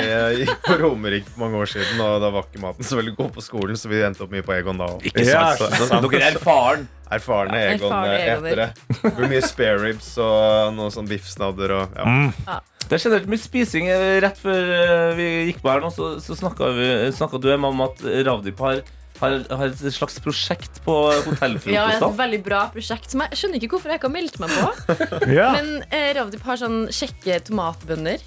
Speaker 9: jeg, gikk på Romerike for mange år siden, og da var ikke maten så veldig god på skolen, så vi endte opp mye på Egon da.
Speaker 2: òg. Dere er erfaren.
Speaker 9: Erfarne Egon eh, etere. Hvor mye spare ribs og noe sånn biffsnadder og ja.
Speaker 2: Det er generelt mye spising. Eh, Rett før eh, vi gikk på her nå, så, så snakka du om at Ravdip har, har, har et slags prosjekt på
Speaker 8: Ja, et veldig bra prosjekt som jeg skjønner ikke hvorfor jeg ikke har meldt meg på.
Speaker 3: Ja.
Speaker 8: Men eh, Ravdip har sånn kjekke tomatbønner.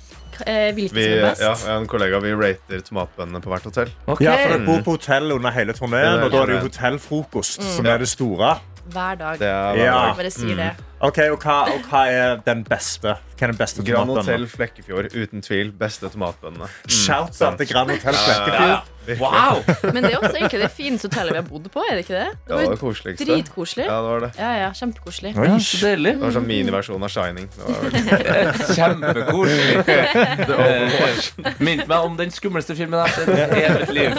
Speaker 8: Eh, hvilke
Speaker 9: Vi,
Speaker 8: som er best?
Speaker 9: ja, jeg og en kollega vi rater tomatbønnene på hvert hotell.
Speaker 2: Okay.
Speaker 3: Ja, for dere bor på hotell under hele turneen, og da er det jo hotellfrokost
Speaker 8: Mm.
Speaker 3: som er det store.
Speaker 8: Hver dag.
Speaker 9: Det er
Speaker 3: Ja.
Speaker 8: Jeg bare sier det.
Speaker 3: Ok, og hva, og hva er den beste? Hva er den beste
Speaker 9: Grand
Speaker 3: tomatbønnen?
Speaker 9: Hotell Flekkefjord. Uten tvil. Beste tomatbønnene.
Speaker 3: Shout out til Grand Hotell
Speaker 9: Ja,
Speaker 3: Flekkefjord.
Speaker 2: Wow!
Speaker 8: Men det er også egentlig det fineste hotellet vi har bodd på. er det ikke det?
Speaker 9: Det var
Speaker 8: ja,
Speaker 9: det koseligste.
Speaker 8: dritkoselig.
Speaker 9: Ja, det var det.
Speaker 8: Ja, ja, kjempekoselig.
Speaker 2: Ja, så deilig.
Speaker 9: Det var sånn miniversjon av Shining. Var
Speaker 2: Kjempekoselig. Eh, Minte meg om den skumleste filmen jeg har sett i hele mitt liv.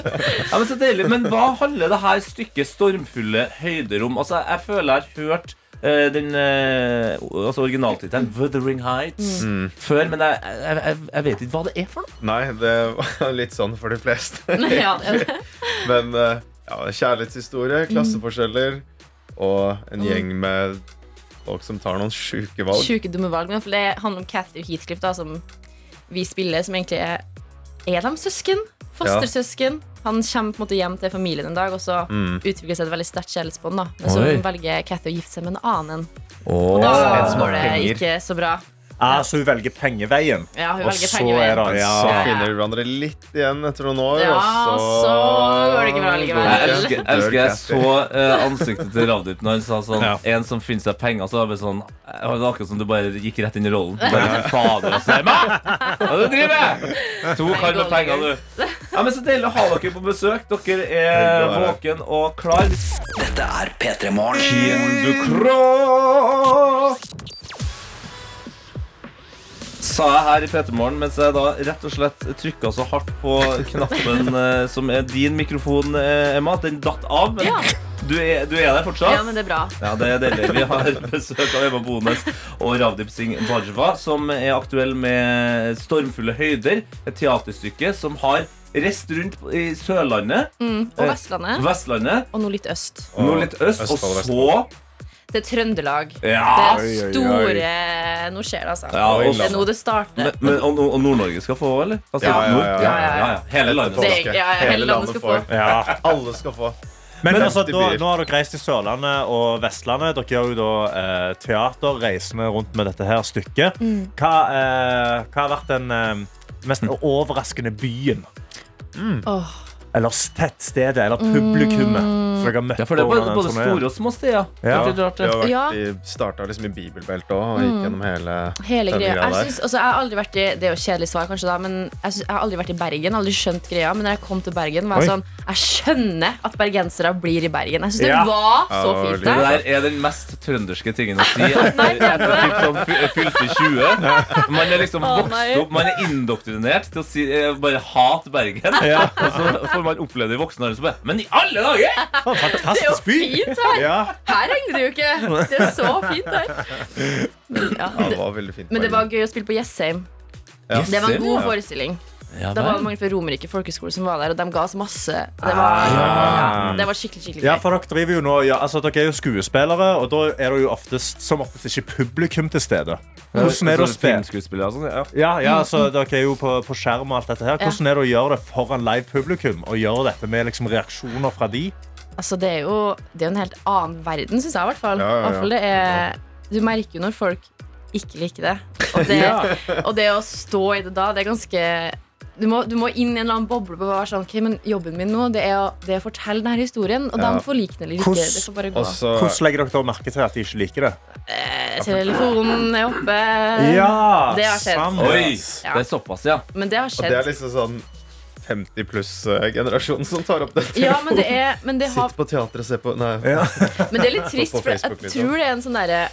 Speaker 2: Ja, men så deilig. Men hva handler det her stykket 'Stormfulle høyder' om? Altså, jeg føler jeg har hørt den eh, altså originaltittelen 'Wuthering Heights' før, men jeg, jeg, jeg, vet ikke hva det er for noe.
Speaker 9: Nei, det var litt sånn for de fleste.
Speaker 8: Ja.
Speaker 9: Men eh, ja, kjærlighetshistorie, klasseforskjeller og en gjeng med folk som tar noen sjuke valg.
Speaker 8: Sjuke dumme valg. Men for det handler om Cathy Heathcliff, da, som vi spiller, som egentlig er Er de søsken? Fostersøsken. Han kommer på en måte hjem til familien en dag, og så
Speaker 9: Mm.
Speaker 8: utvikler seg et veldig sterkt kjærlighetsbånd. Men så
Speaker 2: Oi.
Speaker 8: velger Cathy å gifte seg med en annen.
Speaker 2: Oh.
Speaker 8: Og da går det ikke så bra.
Speaker 3: Ah, så hun velger pengeveien.
Speaker 8: Ja, hun
Speaker 3: Og
Speaker 8: velger
Speaker 3: så
Speaker 8: pengeveien.
Speaker 3: er det- ja.
Speaker 9: Så finner de hverandre litt igjen etter noen år,
Speaker 8: Ja,
Speaker 9: og så
Speaker 8: så går det ikke bra likevel.
Speaker 2: Jeg elsker, jeg elsker jeg så uh, ansiktet til Ravdip når han sa sånn
Speaker 3: Ja.
Speaker 2: En som finner seg penger, så var det sånn Det var akkurat som du bare gikk rett inn i rollen. Bare, Fader, altså! Hva er det du driver med? To kar med penger, du. Ja, men Så deilig å ha dere på besøk. Dere er våken og klar.
Speaker 4: Dette er P3 Morgen.
Speaker 2: Sa jeg her i P3morgen mens jeg da rett og slett trykka så hardt på knappen eh, som er din mikrofon, eh, Emma. at Den datt av. Men
Speaker 8: Ja.
Speaker 2: du, er, du er der fortsatt?
Speaker 8: Ja, men det er bra.
Speaker 2: Ja, det er deilig. Vi har besøk av Emma Bones og Ravdip Singh Bajwa, som er aktuell med 'Stormfulle høyder', et teaterstykke som har reist rundt i Sørlandet,
Speaker 8: Mm. Og Vestlandet.
Speaker 2: Vestlandet,
Speaker 8: Og nå litt øst.
Speaker 2: nå litt øst, og
Speaker 9: og
Speaker 2: så
Speaker 8: Det er Trøndelag.
Speaker 2: Ja!
Speaker 8: Det
Speaker 3: Oi, oi,
Speaker 8: er store Nå skjer det, altså.
Speaker 2: Ja,
Speaker 8: det er nå det starter.
Speaker 2: Men, men, og, og Nord-Norge skal få, eller? Altså,
Speaker 9: Ja, ja, ja,
Speaker 8: ja, ja.
Speaker 2: ja, ja. Hele landet.
Speaker 8: Det- ja, ja, hele landet skal få.
Speaker 3: Ja.
Speaker 9: Alle skal få.
Speaker 3: Men,
Speaker 9: Men-
Speaker 3: altså, da, nå har dere reist til Sørlandet og Vestlandet. Dere gjør jo da eh, teater, reisende rundt med dette her stykket.
Speaker 8: Mm.
Speaker 3: Hva, eh, hva har vært den, eh, mest overraskende byen.
Speaker 8: Åh.
Speaker 3: Eller tettstedet, eller publikummet. som dere har møtt
Speaker 2: Ja, for det er både, både store og små steder.
Speaker 3: Ja.
Speaker 9: Vi
Speaker 2: det.
Speaker 9: har vært
Speaker 8: Ja.
Speaker 9: i, starta liksom i bibelbeltet òg, og gikk gjennom hele,
Speaker 8: Hele greia. Jeg, synes, altså, jeg har aldri vært i Det er jo kjedelig svar, kanskje, da, men jeg, synes, jeg har aldri vært i Bergen. Aldri skjønt greia. Men når jeg kom til Bergen, var jeg sånn Jeg skjønner at bergensere blir i Bergen. Jeg syns det var så
Speaker 9: Ja,
Speaker 8: fint
Speaker 9: det
Speaker 2: Det
Speaker 8: der.
Speaker 2: der er den mest trønderske tingen å si. Etter, etter typ sånn fy- fylte 20. Man er liksom vokst opp Man er indoktrinert til å si, eh, bare hate Bergen. Og så får man oppleve det i voksen alder. så bare, Men i alle dager!
Speaker 3: Å,
Speaker 8: Det er jo
Speaker 3: Fantastisk by!
Speaker 8: fint her!
Speaker 3: Ja.
Speaker 8: Her regner det jo ikke. Det er så fint her. Men, ja,
Speaker 9: Ja, det
Speaker 8: det,
Speaker 9: var veldig fint.
Speaker 8: men det var gøy å spille på Jessheim.
Speaker 9: Ja.
Speaker 8: Det var en god
Speaker 9: Ja.
Speaker 8: forestilling.
Speaker 2: Ja,
Speaker 8: Det var
Speaker 2: det
Speaker 8: mange fra Romerike folkeskole som var der, og de ga oss masse. Det var,
Speaker 3: ja.
Speaker 8: ja, det var skikkelig skikkelig
Speaker 3: Ja, for dere driver jo nå ja, altså, Dere er jo skuespillere, og da er det jo oftest, som oftest ikke publikum til stede. Hvordan er det å spille?
Speaker 2: altså, sånn, ja.
Speaker 3: Ja, ja, altså, Dere er jo på, på skjerm og alt dette her. Hvordan er det å gjøre det foran live publikum? Og gjøre dette med liksom, reaksjoner fra de?
Speaker 8: Altså, det er jo det er en helt annen verden, syns jeg. i hvert fall.
Speaker 9: Ja, ja, ja.
Speaker 8: Hvert fall det er, du merker jo når folk ikke liker det. Og det, og det å stå i det da, det er ganske du må, du må inn i en eller annen boble på å være sånn Ok, men jobben min nå, det er å, det er å fortelle denne historien. Og
Speaker 9: Ja.
Speaker 8: de får like den eller ikke.
Speaker 3: Hvordan-
Speaker 8: Det får bare gå.
Speaker 9: Også,
Speaker 3: Hvordan legger dere da merke til at de ikke liker det?
Speaker 8: Eh, telefonen er oppe.
Speaker 3: Ja,
Speaker 8: det har skjedd.
Speaker 3: sant.
Speaker 2: Oi!
Speaker 8: Ja.
Speaker 2: Det er såpass, ja.
Speaker 8: Men det har
Speaker 9: Og det er liksom sånn 50 pluss-generasjonen som tar opp dette.
Speaker 8: Ja, men det er, men det har,
Speaker 9: Sitt på teatret og se på Nei.
Speaker 3: Ja.
Speaker 8: men det er litt trist, for jeg
Speaker 9: liksom.
Speaker 8: tror det er en sånn derre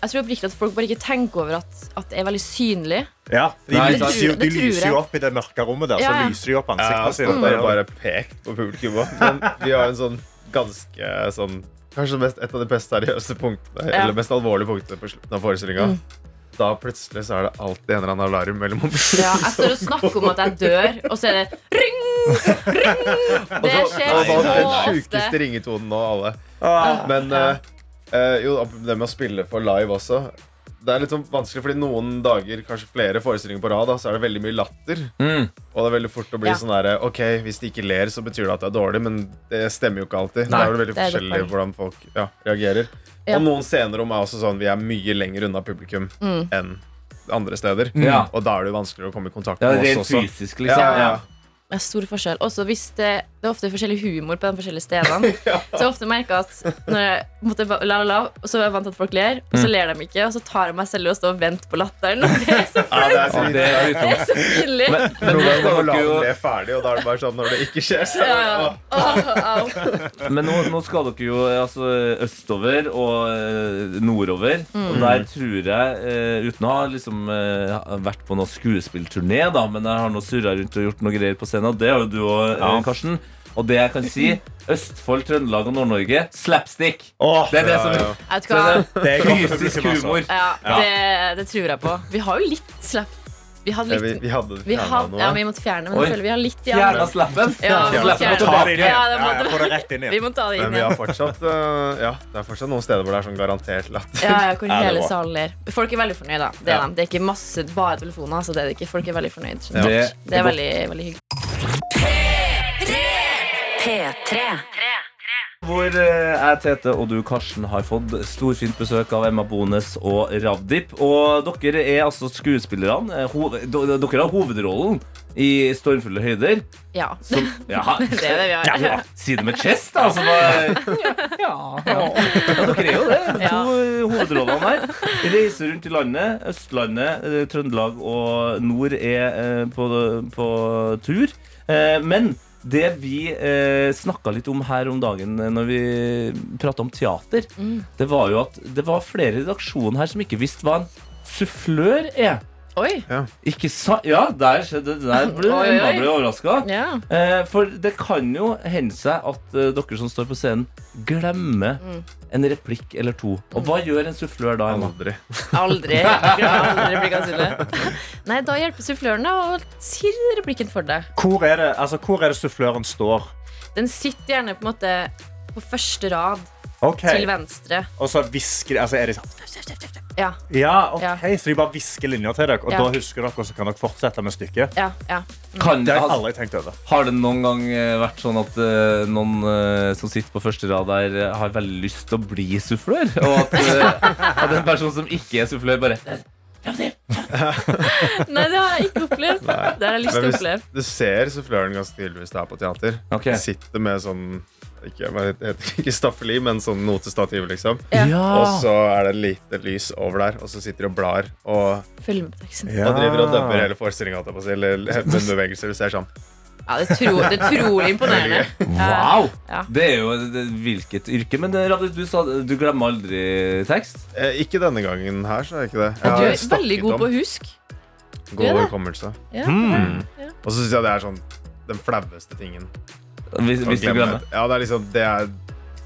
Speaker 8: jeg tror oppriktig at folk bare ikke tenker over at, at det er veldig synlig.
Speaker 3: Ja, de,
Speaker 2: Nei,
Speaker 3: lyser, jo, de lyser jo opp i det mørke rommet der.
Speaker 8: Ja, ja.
Speaker 3: Så lyser de opp
Speaker 9: Ja,
Speaker 3: ansiktene sine.
Speaker 9: bare pekt på publikum òg. Men vi har en sånn ganske sånn Kanskje mest, et av de mest seriøse punktene
Speaker 8: Ja.
Speaker 9: Eller mest alvorlige punktene på slutten av forestillinga. Da plutselig så er det alltid en eller annen alarm mellom mobilene.
Speaker 8: Ja, jeg står og snakker om at jeg dør, og så er det ring! Ring! Det skjer så
Speaker 9: ofte. den sjukeste ringetonen nå, alle.
Speaker 3: Ah.
Speaker 9: Men eh, eh, jo, det med å spille for live også Det er litt sånn vanskelig, fordi noen dager, kanskje flere forestillinger på rad, da, så er det veldig mye latter.
Speaker 2: Mm.
Speaker 9: Og det er veldig fort å bli
Speaker 8: Ja.
Speaker 9: sånn der, Ok, hvis de ikke ler, så betyr det at det er dårlig, men det stemmer jo ikke alltid.
Speaker 8: Nei,
Speaker 9: det er jo veldig
Speaker 8: det er
Speaker 9: forskjellig hvordan folk ja, reagerer.
Speaker 8: Ja.
Speaker 9: Og noen scenerom er også sånn vi er mye lenger unna publikum
Speaker 8: Mm.
Speaker 9: enn andre steder.
Speaker 2: Mm.
Speaker 9: Og da er det jo vanskeligere å komme i kontakt med oss også.
Speaker 2: fysisk, liksom.
Speaker 9: Ja, ja.
Speaker 2: Ja.
Speaker 8: Det er stor forskjell. Også hvis det, det er ofte forskjellig humor på de forskjellige stedene. Så jeg ofte merka at når jeg måtte la, la, la, og så er jeg vant til at folk ler, og så
Speaker 2: Mm.
Speaker 8: ler de ikke, og så tar jeg meg selv og står og venter på latteren. Og det er så,
Speaker 9: flaut! det
Speaker 2: Ja,
Speaker 9: så
Speaker 2: det er
Speaker 8: så pinlig.
Speaker 2: Men, men nå
Speaker 9: må
Speaker 2: skal
Speaker 9: la
Speaker 2: dere jo
Speaker 9: le ferdig, og da er det bare sånn når det ikke skjer. Så
Speaker 8: Ja, ja. Au.
Speaker 2: Men nå, nå skal dere jo altså, østover og nordover, nordover. Og der tror jeg, eh, uten å ha liksom, eh, vært på noe skuespillturné, da, men jeg har nå surra rundt og gjort noe greier på scenen, og det har jo du òg,
Speaker 3: Ja.
Speaker 2: Karsten. Og det jeg kan si, Østfold, Trøndelag og Nord-Norge slapstick.
Speaker 3: Oh,
Speaker 2: Det er det
Speaker 9: Ja,
Speaker 2: som
Speaker 9: ja.
Speaker 8: Vet du hva?
Speaker 3: det er
Speaker 2: Fysisk humor.
Speaker 8: Ja, det, det tror jeg på. Vi har jo litt slapp. Vi hadde
Speaker 9: Ja, vi, vi hadde
Speaker 8: vi hadde,
Speaker 9: noe.
Speaker 8: ja, vi måtte fjerne, men
Speaker 2: Oi.
Speaker 8: jeg føler vi har litt i
Speaker 2: Fjerna
Speaker 8: andre.
Speaker 2: slappen.
Speaker 8: Ja, vi må
Speaker 2: Slappen.
Speaker 3: Ta det inn igjen.
Speaker 8: Ja, det må-
Speaker 3: Ja, ja, det rett inn
Speaker 8: Vi må ta det
Speaker 9: Men vi har fortsatt Ja, det er fortsatt noen steder hvor det er sånn garantert latter.
Speaker 8: Ja, ja, hvor
Speaker 3: Ja, det
Speaker 8: hele salen ler. Folk er veldig fornøyd, da. Det er
Speaker 9: Ja.
Speaker 8: Det er ikke masse bare telefoner. Altså, det er det ikke. Folk er veldig fornøyd.
Speaker 2: Ja.
Speaker 8: Det,
Speaker 2: Det er
Speaker 8: er veldig, veldig hyggelig.
Speaker 1: P3.
Speaker 2: Hvor eh, jeg, Tete og du, Karsten, har fått storfint besøk av Emma Bones og Ravdip. Og dere er altså skuespillerne. eh, dere har hovedrollen i 'Stormfulle høyder'.
Speaker 8: Ja.
Speaker 2: Som, ja,
Speaker 8: Det er det vi har.
Speaker 2: ja, si det med chest, da. Altså, ja, ja. ja, dere er jo det. To eh, hovedrollene her. Reiser rundt i landet. Østlandet, eh, Trøndelag og nord er eh, på, på tur. Eh, men det vi eh, snakka litt om her om dagen eh, når vi prata om teater, det var jo at det var flere i redaksjonen her som ikke visste hva en sufflør er.
Speaker 8: Oi.
Speaker 2: Ikke sa Ja, der skjedde det. Der ble
Speaker 8: Oi, oi.
Speaker 2: Ble overraska.
Speaker 8: Ja.
Speaker 2: Eh, for det kan jo hende seg at eh, dere som står på scenen, glemmer
Speaker 8: Mm.
Speaker 2: en replikk eller to. Og hva gjør en sufflør da? Emma?
Speaker 9: Aldri.
Speaker 8: Aldri. Aldri blir kanskje Nei, da hjelper suffløren deg å si replikken for deg.
Speaker 3: Hvor er det, altså, hvor er det suffløren står?
Speaker 8: Den sitter gjerne på en måte på første rad
Speaker 3: Ok,
Speaker 8: til venstre.
Speaker 3: Og så hvisker altså, er de sånn
Speaker 8: Ja,
Speaker 3: Ja, ok,
Speaker 8: Ja.
Speaker 3: så de bare hvisker linja til dere, og
Speaker 8: Ja.
Speaker 3: da husker dere, og så kan dere fortsette med stykket.
Speaker 8: ja, ja.
Speaker 2: Kan,
Speaker 3: Det har jeg aldri tenkt over.
Speaker 2: har det noen gang eh, vært sånn at uh, noen uh, som sitter på første rad der, uh, har veldig lyst til å bli sufflør? Og at, at en person som ikke er sufflør, bare
Speaker 8: Nei, det har jeg ikke opplevd. Det har jeg lyst til å oppleve.
Speaker 9: du ser suffløren ganske tydelig hvis det er på teater.
Speaker 2: Okay.
Speaker 9: De sitter med sånn ikke, hva heter ikke staffeli, men sånn notestativ, liksom.
Speaker 8: Ja.
Speaker 9: Og så er det et lite lys over der, og så sitter de og blar og,
Speaker 8: Følg med på teksten.
Speaker 9: og driver og dømmer hele forestillinga. Eller munnbevegelser. Du ser sånn.
Speaker 8: Ja, det er, tro, det er utrolig imponerende.
Speaker 2: Wow!
Speaker 8: Ja.
Speaker 2: Det er jo det, hvilket yrke. Men eh, du sa du glemmer aldri tekst.
Speaker 9: Eh, ikke denne gangen her, så er jeg ikke det.
Speaker 8: Du
Speaker 9: Jeg du
Speaker 8: er veldig god
Speaker 9: om.
Speaker 8: på å huske.
Speaker 9: God
Speaker 8: det.
Speaker 9: hukommelse.
Speaker 8: Ja.
Speaker 9: Mm. Og så syns jeg det er sånn den flaueste tingen.
Speaker 2: Hvis, hvis du glemmer.
Speaker 9: Ja, det er liksom Det er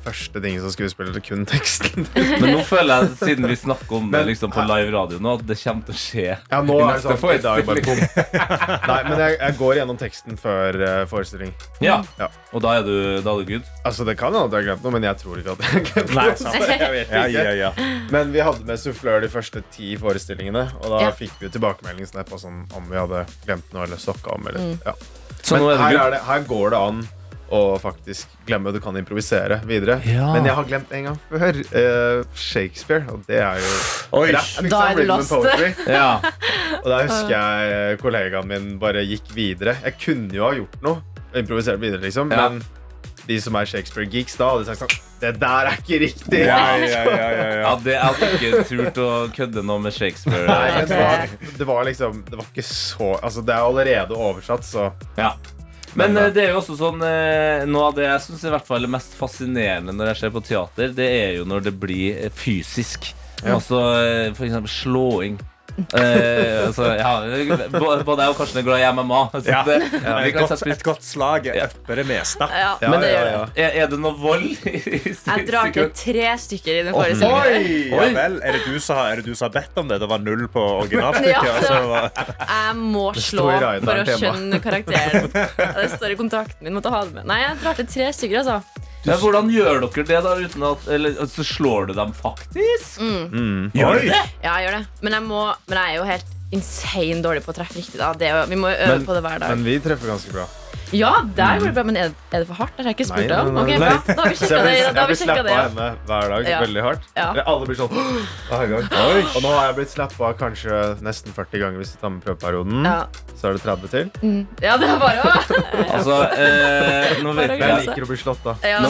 Speaker 9: første ting som skuespiller, kun teksten.
Speaker 2: Men nå føler jeg, siden vi snakker om det liksom på live radio nå, at det kommer til å skje.
Speaker 9: Ja, nå er det sånn i dag bare bom. Nei, men jeg, jeg går gjennom teksten før uh, forestilling.
Speaker 2: Ja.
Speaker 9: Ja.
Speaker 2: Og da er du, da er du good.
Speaker 9: Altså, Det kan hende at jeg har glemt noe, men jeg tror ikke at jeg har glemt
Speaker 3: Nei,
Speaker 9: noe.
Speaker 3: sant.
Speaker 9: jeg vet ikke.
Speaker 3: ja, ja.
Speaker 9: Men vi hadde med sufflør de første ti forestillingene, og da
Speaker 8: Ja.
Speaker 9: fikk vi tilbakemelding sånn, om vi hadde glemt noe eller stokka om. Eller, ja.
Speaker 2: Så
Speaker 9: Men
Speaker 2: nå er
Speaker 9: her,
Speaker 2: good.
Speaker 9: er det, her går det an å faktisk glemme. Du kan improvisere videre.
Speaker 2: Ja.
Speaker 9: Men jeg har glemt en gang før. Uh, Shakespeare. Og det er jo
Speaker 3: Oi.
Speaker 9: Rap, liksom,
Speaker 8: Da er du lost.
Speaker 2: Ja.
Speaker 9: Og da husker jeg eh, kollegaen min bare gikk videre. Jeg kunne jo ha gjort noe. og Improvisert videre, liksom.
Speaker 2: Ja.
Speaker 9: Men de som er Shakespeare-geeks, da hadde sagt sånn Det der er ikke riktig!
Speaker 3: Ja, ja, ja, ja, ja.
Speaker 2: ja, det jeg hadde ikke turt å kødde noe med Shakespeare.
Speaker 9: Nei, det, var, det var liksom Det var ikke så Altså, det er allerede oversatt, så
Speaker 2: Ja. Men eh, det er jo også sånn eh, Noe av det jeg synes er mest fascinerende når jeg ser på teater, det er jo når det blir fysisk. fysisk. Altså f.eks. slåing. Eh, altså, ja, både jeg og Karsten er glad i MMA. Så
Speaker 3: Ja.
Speaker 2: det, ja.
Speaker 3: Et godt, et godt slag upper det meste.
Speaker 8: Ja,
Speaker 9: Ja,
Speaker 8: men det
Speaker 9: ja, ja.
Speaker 2: er, er det noe vold
Speaker 8: Jeg drar til tre stykker i den
Speaker 3: forrige vel. Er det, du som har, er det du som har bedt om det? Det var null på originalstykket?
Speaker 8: Ja.
Speaker 3: og
Speaker 8: Jeg må slå for å skjønne karakteren. Det står i kontrakten min. Måtte ha det med. Nei, jeg drar til tre stykker, altså.
Speaker 2: Men hvordan gjør dere det, da? Uten at, eller, så slår du dem faktisk? Gjør du det?
Speaker 8: Ja, jeg gjør det. Men jeg, må, men jeg er jo helt insane dårlig på å treffe riktig. Da. Det vi må jo øve
Speaker 9: Men-
Speaker 8: på det hver dag.
Speaker 9: Men vi treffer ganske bra.
Speaker 8: Ja, der går det bra. Men er, er det for hardt? Det har jeg ikke spurt om. bra. Da har vi sjekka det. Da
Speaker 9: jeg
Speaker 8: har vi
Speaker 9: blir
Speaker 8: sjekket
Speaker 9: slappa
Speaker 8: det.
Speaker 9: av henne hver dag.
Speaker 8: Ja.
Speaker 9: Veldig hardt.
Speaker 8: Ja.
Speaker 9: Eller Alle blir sånn hver gang. Og nå har jeg blitt slappa av kanskje nesten 40 ganger hvis vi tar med prøveperioden.
Speaker 8: Ja.
Speaker 9: Så er det 30 til.
Speaker 8: ja, det er bare å
Speaker 2: Altså, eh, nå vet
Speaker 9: Jeg
Speaker 2: jeg
Speaker 9: liker å bli slått da.
Speaker 8: ja.
Speaker 2: Nå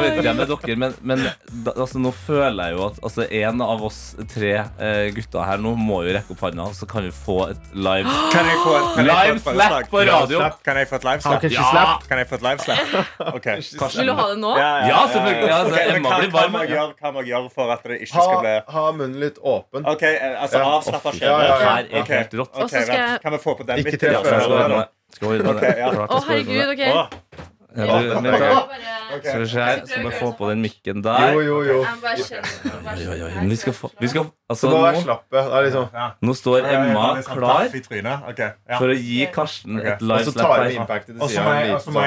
Speaker 2: vet ikke jeg med dere, men, men da, altså, nå føler jeg jo at altså, en av oss tre eh, gutter her nå må jo rekke opp handa, så kan vi få et live
Speaker 3: Kan jeg få et, kan jeg få
Speaker 2: Live slap på radio.
Speaker 3: Kan jeg få et live slap? Ja. Kan jeg få et live slap?
Speaker 8: Vil du ha det nå?
Speaker 2: Ja, selvfølgelig. Ja, Emma
Speaker 3: hva-
Speaker 2: blir varm,
Speaker 3: må jeg gjøre- Hva må jeg gjøre for at det ikke skal bli
Speaker 9: ha munnen litt åpen.
Speaker 3: Ok, altså
Speaker 9: Ja.
Speaker 3: avslappa
Speaker 9: ja.
Speaker 2: Det her er helt rått.
Speaker 3: Kan vi få på den
Speaker 9: Ikke treff
Speaker 8: Å, herregud. OK.
Speaker 2: Ja,
Speaker 3: Ja,
Speaker 2: du, da.
Speaker 3: gøy.
Speaker 8: Bare-
Speaker 2: Skal vi se her, så må jeg få på den mikken der.
Speaker 9: jo, jo.
Speaker 8: jo. bare
Speaker 2: Oi, oi, oi, men vi skal få vi skal, altså,
Speaker 9: Så må være
Speaker 2: nå,
Speaker 9: liksom,
Speaker 2: nå står
Speaker 3: Ja, ja, ja,
Speaker 2: Emma
Speaker 3: sånn
Speaker 2: klar
Speaker 3: ja.
Speaker 2: for å gi Karsten et
Speaker 9: og
Speaker 2: live
Speaker 9: så
Speaker 2: slap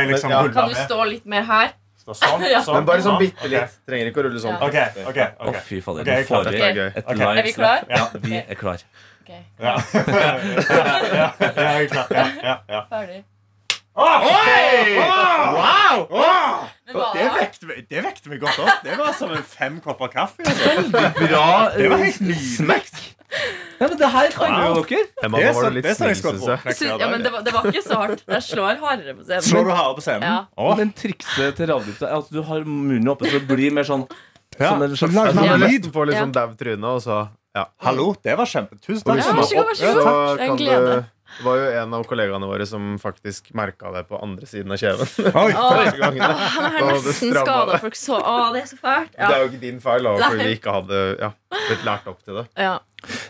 Speaker 3: liksom
Speaker 9: ja.
Speaker 8: Kan du stå litt mer her?
Speaker 3: Sånn, sånn.
Speaker 9: Men bare sånn bitte litt. Trenger ikke å rulle sånn.
Speaker 3: Okay, okay, okay.
Speaker 2: Å, fy fader. Nå
Speaker 3: er
Speaker 2: får vi et live
Speaker 8: Er vi klar?
Speaker 2: Ja, vi er klar.
Speaker 3: Ja. ja, ja, ja. Ja, ja, ja.
Speaker 8: ferdig.
Speaker 3: Wow! Åh!
Speaker 8: Men hva
Speaker 3: Det vekte, meg- det vekte meg godt opp. Det var som en fem kopper kaffe. altså.
Speaker 2: Bra
Speaker 3: Det var
Speaker 2: eh,
Speaker 3: helt nydelig.
Speaker 2: smekk. Ja, men det her kan jo dere.
Speaker 9: Emma,
Speaker 3: Det
Speaker 9: var
Speaker 3: sånn,
Speaker 9: litt
Speaker 3: sånn
Speaker 9: snill,
Speaker 3: jeg.
Speaker 8: Sy- Ja, men det var, det var ikke så hardt. Jeg slår hardere på scenen.
Speaker 3: Slår du hardere på scenen?
Speaker 8: Ja.
Speaker 3: Oh.
Speaker 2: Men trikset til radio er at du har munnen oppe, så det blir mer sånn
Speaker 3: Ja.
Speaker 2: Som en slags
Speaker 3: Lag
Speaker 9: Jeg
Speaker 3: sånn lyd.
Speaker 9: får litt
Speaker 8: Ja.
Speaker 9: sånn dau tryne, og så ja.
Speaker 3: Hallo, det var kjempe. Tusen takk.
Speaker 8: Ja, vær så god, vær så god. Det en glede.
Speaker 9: Det var jo en av kollegaene våre som faktisk merka det på andre siden av kjeven.
Speaker 3: Oi.
Speaker 9: Gangen.
Speaker 8: Han har nesten skada folk så Å, det er så fælt.
Speaker 9: Det er jo ikke din feil, da, fordi vi ikke hadde ja, blitt lært opp til det.
Speaker 8: Ja.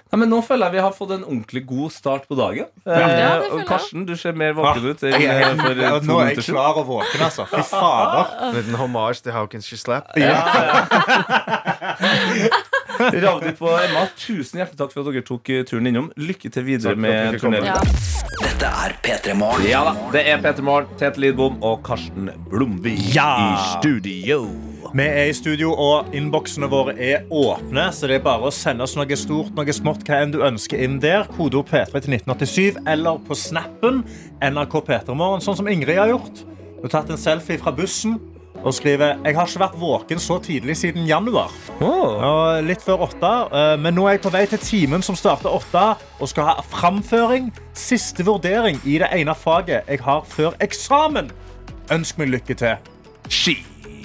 Speaker 2: Nei, men Nå føler jeg vi har fått en ordentlig god start på dagen.
Speaker 8: Ja,
Speaker 2: Eh. Karsten, du ser mer våken ut enn
Speaker 3: Jeg er-
Speaker 2: eh, for
Speaker 3: Ja,
Speaker 2: eh,
Speaker 3: Nå er jeg klar og våken, altså. Fy fader.
Speaker 9: En liten hommage til How Can She Slap.
Speaker 2: Ravdip og Emma, tusen hjertelig takk for at dere tok eh, turen innom. Lykke til videre
Speaker 9: Takk
Speaker 2: med turneringen.
Speaker 8: ja.
Speaker 4: Dette er P3 Morgen.
Speaker 2: Ja da, det er Peter Morgen, Tete Lidbom og Karsten Blomvik
Speaker 3: Ja.
Speaker 2: i studio.
Speaker 3: Vi er i studio, og innboksene våre er åpne. Så det er bare å sende oss noe stort, noe smått, hva enn du ønsker inn der. Kodeord P3 til 1987, eller på snappen NRK P3morgen, sånn som Ingrid har gjort. Hun har tatt en selfie fra bussen, og skriver Jeg har ikke vært våken så tidlig siden januar.
Speaker 2: Oh.
Speaker 3: Og litt før åtte, eh, men nå er jeg på vei til timen som starter åtte, og skal ha framføring, siste vurdering i det ene faget jeg har før eksamen. Ønsk meg lykke til.
Speaker 2: Ski.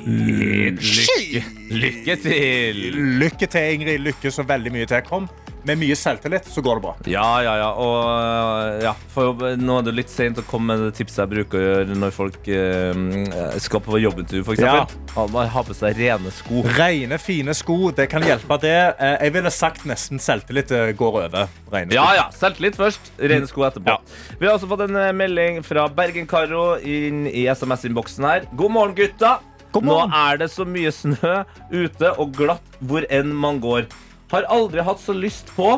Speaker 2: Lykke, lykke til.
Speaker 3: Lykke til, Ingrid. Lykke så veldig mye til. Kom med mye selvtillit, så går det bra.
Speaker 2: Ja, ja, ja. Og ja, for nå er det litt sent å komme med det tipset jeg bruker å gjøre når folk eh, skal på jobbintervju, f.eks.
Speaker 3: Ja.
Speaker 2: Ha på seg rene sko.
Speaker 3: Rene, fine sko, det kan hjelpe det. Eh, Jeg ville sagt nesten selvtillit eh, går over. Rene
Speaker 2: Ja, ja. Selvtillit først, rene sko etterpå.
Speaker 3: Ja.
Speaker 2: Vi har også fått en eh, melding fra Bergen-Karo inn i SMS-innboksen her. God morgen, gutta.
Speaker 3: God
Speaker 2: Nå er det så mye snø ute og glatt hvor enn man går. Har aldri hatt så lyst på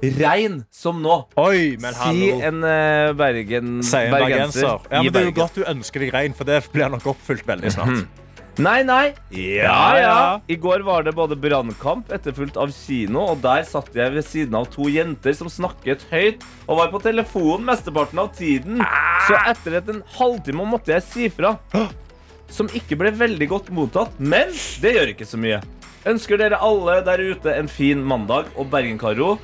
Speaker 2: regn som nå.
Speaker 3: Oi, men
Speaker 2: Si
Speaker 3: hallo.
Speaker 2: en eh, Bergen,
Speaker 3: Sier en bergenser. Ja, men det er jo godt du ønsker deg regn, for det blir nok oppfylt veldig snart.
Speaker 2: Nei, nei. Ja, ja.
Speaker 3: ja.
Speaker 2: I går var det både brannkamp etterfulgt av kino, og der satt jeg ved siden av to jenter som snakket høyt og var på telefonen mesteparten av tiden. Så etter et en halvtime måtte jeg si fra. Som ikke ble veldig godt mottatt, men det gjør ikke så mye. Ønsker dere alle der ute en fin mandag, og Bergen-Karo,